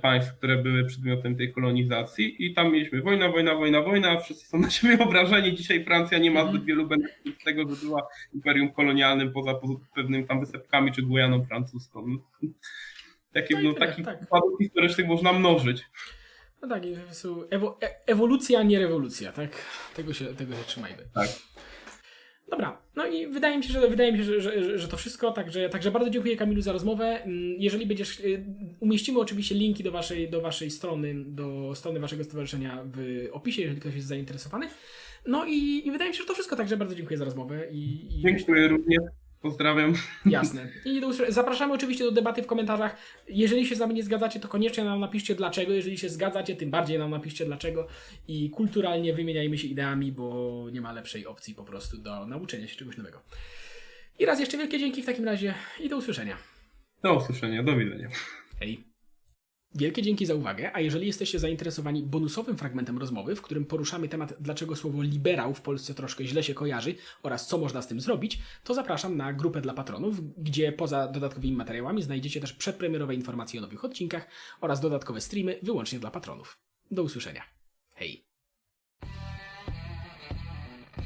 państw, które były przedmiotem tej kolonizacji i tam mieliśmy wojna, wojna, wojna, wojna, wszyscy są na siebie obrażeni. Dzisiaj Francja nie ma Mhm. zbyt wielu benefitów z tego, że była imperium kolonialnym poza pewnymi tam wysepkami czy Gujaną francuską. No i no, takich tak. przykładów historycznych można mnożyć. No tak, e, ewolucja, nie rewolucja, tak? Tego się, tego się trzymajmy. Tak. Dobra, no i wydaje mi się, że wydaje mi się, że, że, że to wszystko, także, także bardzo dziękuję Kamilu za rozmowę. Mm, Jeżeli będziesz, y, umieścimy oczywiście linki do waszej, do waszej strony, do strony waszego stowarzyszenia w opisie, jeżeli ktoś jest zainteresowany. No i, i wydaje mi się, że to wszystko, także bardzo dziękuję za rozmowę i, i Dziękuję również. Pozdrawiam. Jasne. I do usłyszenia. zapraszamy oczywiście do debaty w komentarzach. Jeżeli się z nami nie zgadzacie, to koniecznie nam napiszcie dlaczego. Jeżeli się zgadzacie, tym bardziej nam napiszcie dlaczego. I kulturalnie wymieniajmy się ideami, bo nie ma lepszej opcji po prostu do nauczenia się czegoś nowego. I raz jeszcze wielkie dzięki w takim razie i do usłyszenia. Do usłyszenia. Do widzenia. Hej. Wielkie dzięki za uwagę, a jeżeli jesteście zainteresowani bonusowym fragmentem rozmowy, w którym poruszamy temat, dlaczego słowo liberał w Polsce troszkę źle się kojarzy oraz co można z tym zrobić, to zapraszam na grupę dla patronów, gdzie poza dodatkowymi materiałami znajdziecie też przedpremierowe informacje o nowych odcinkach oraz dodatkowe streamy wyłącznie dla patronów. Do usłyszenia. Hej.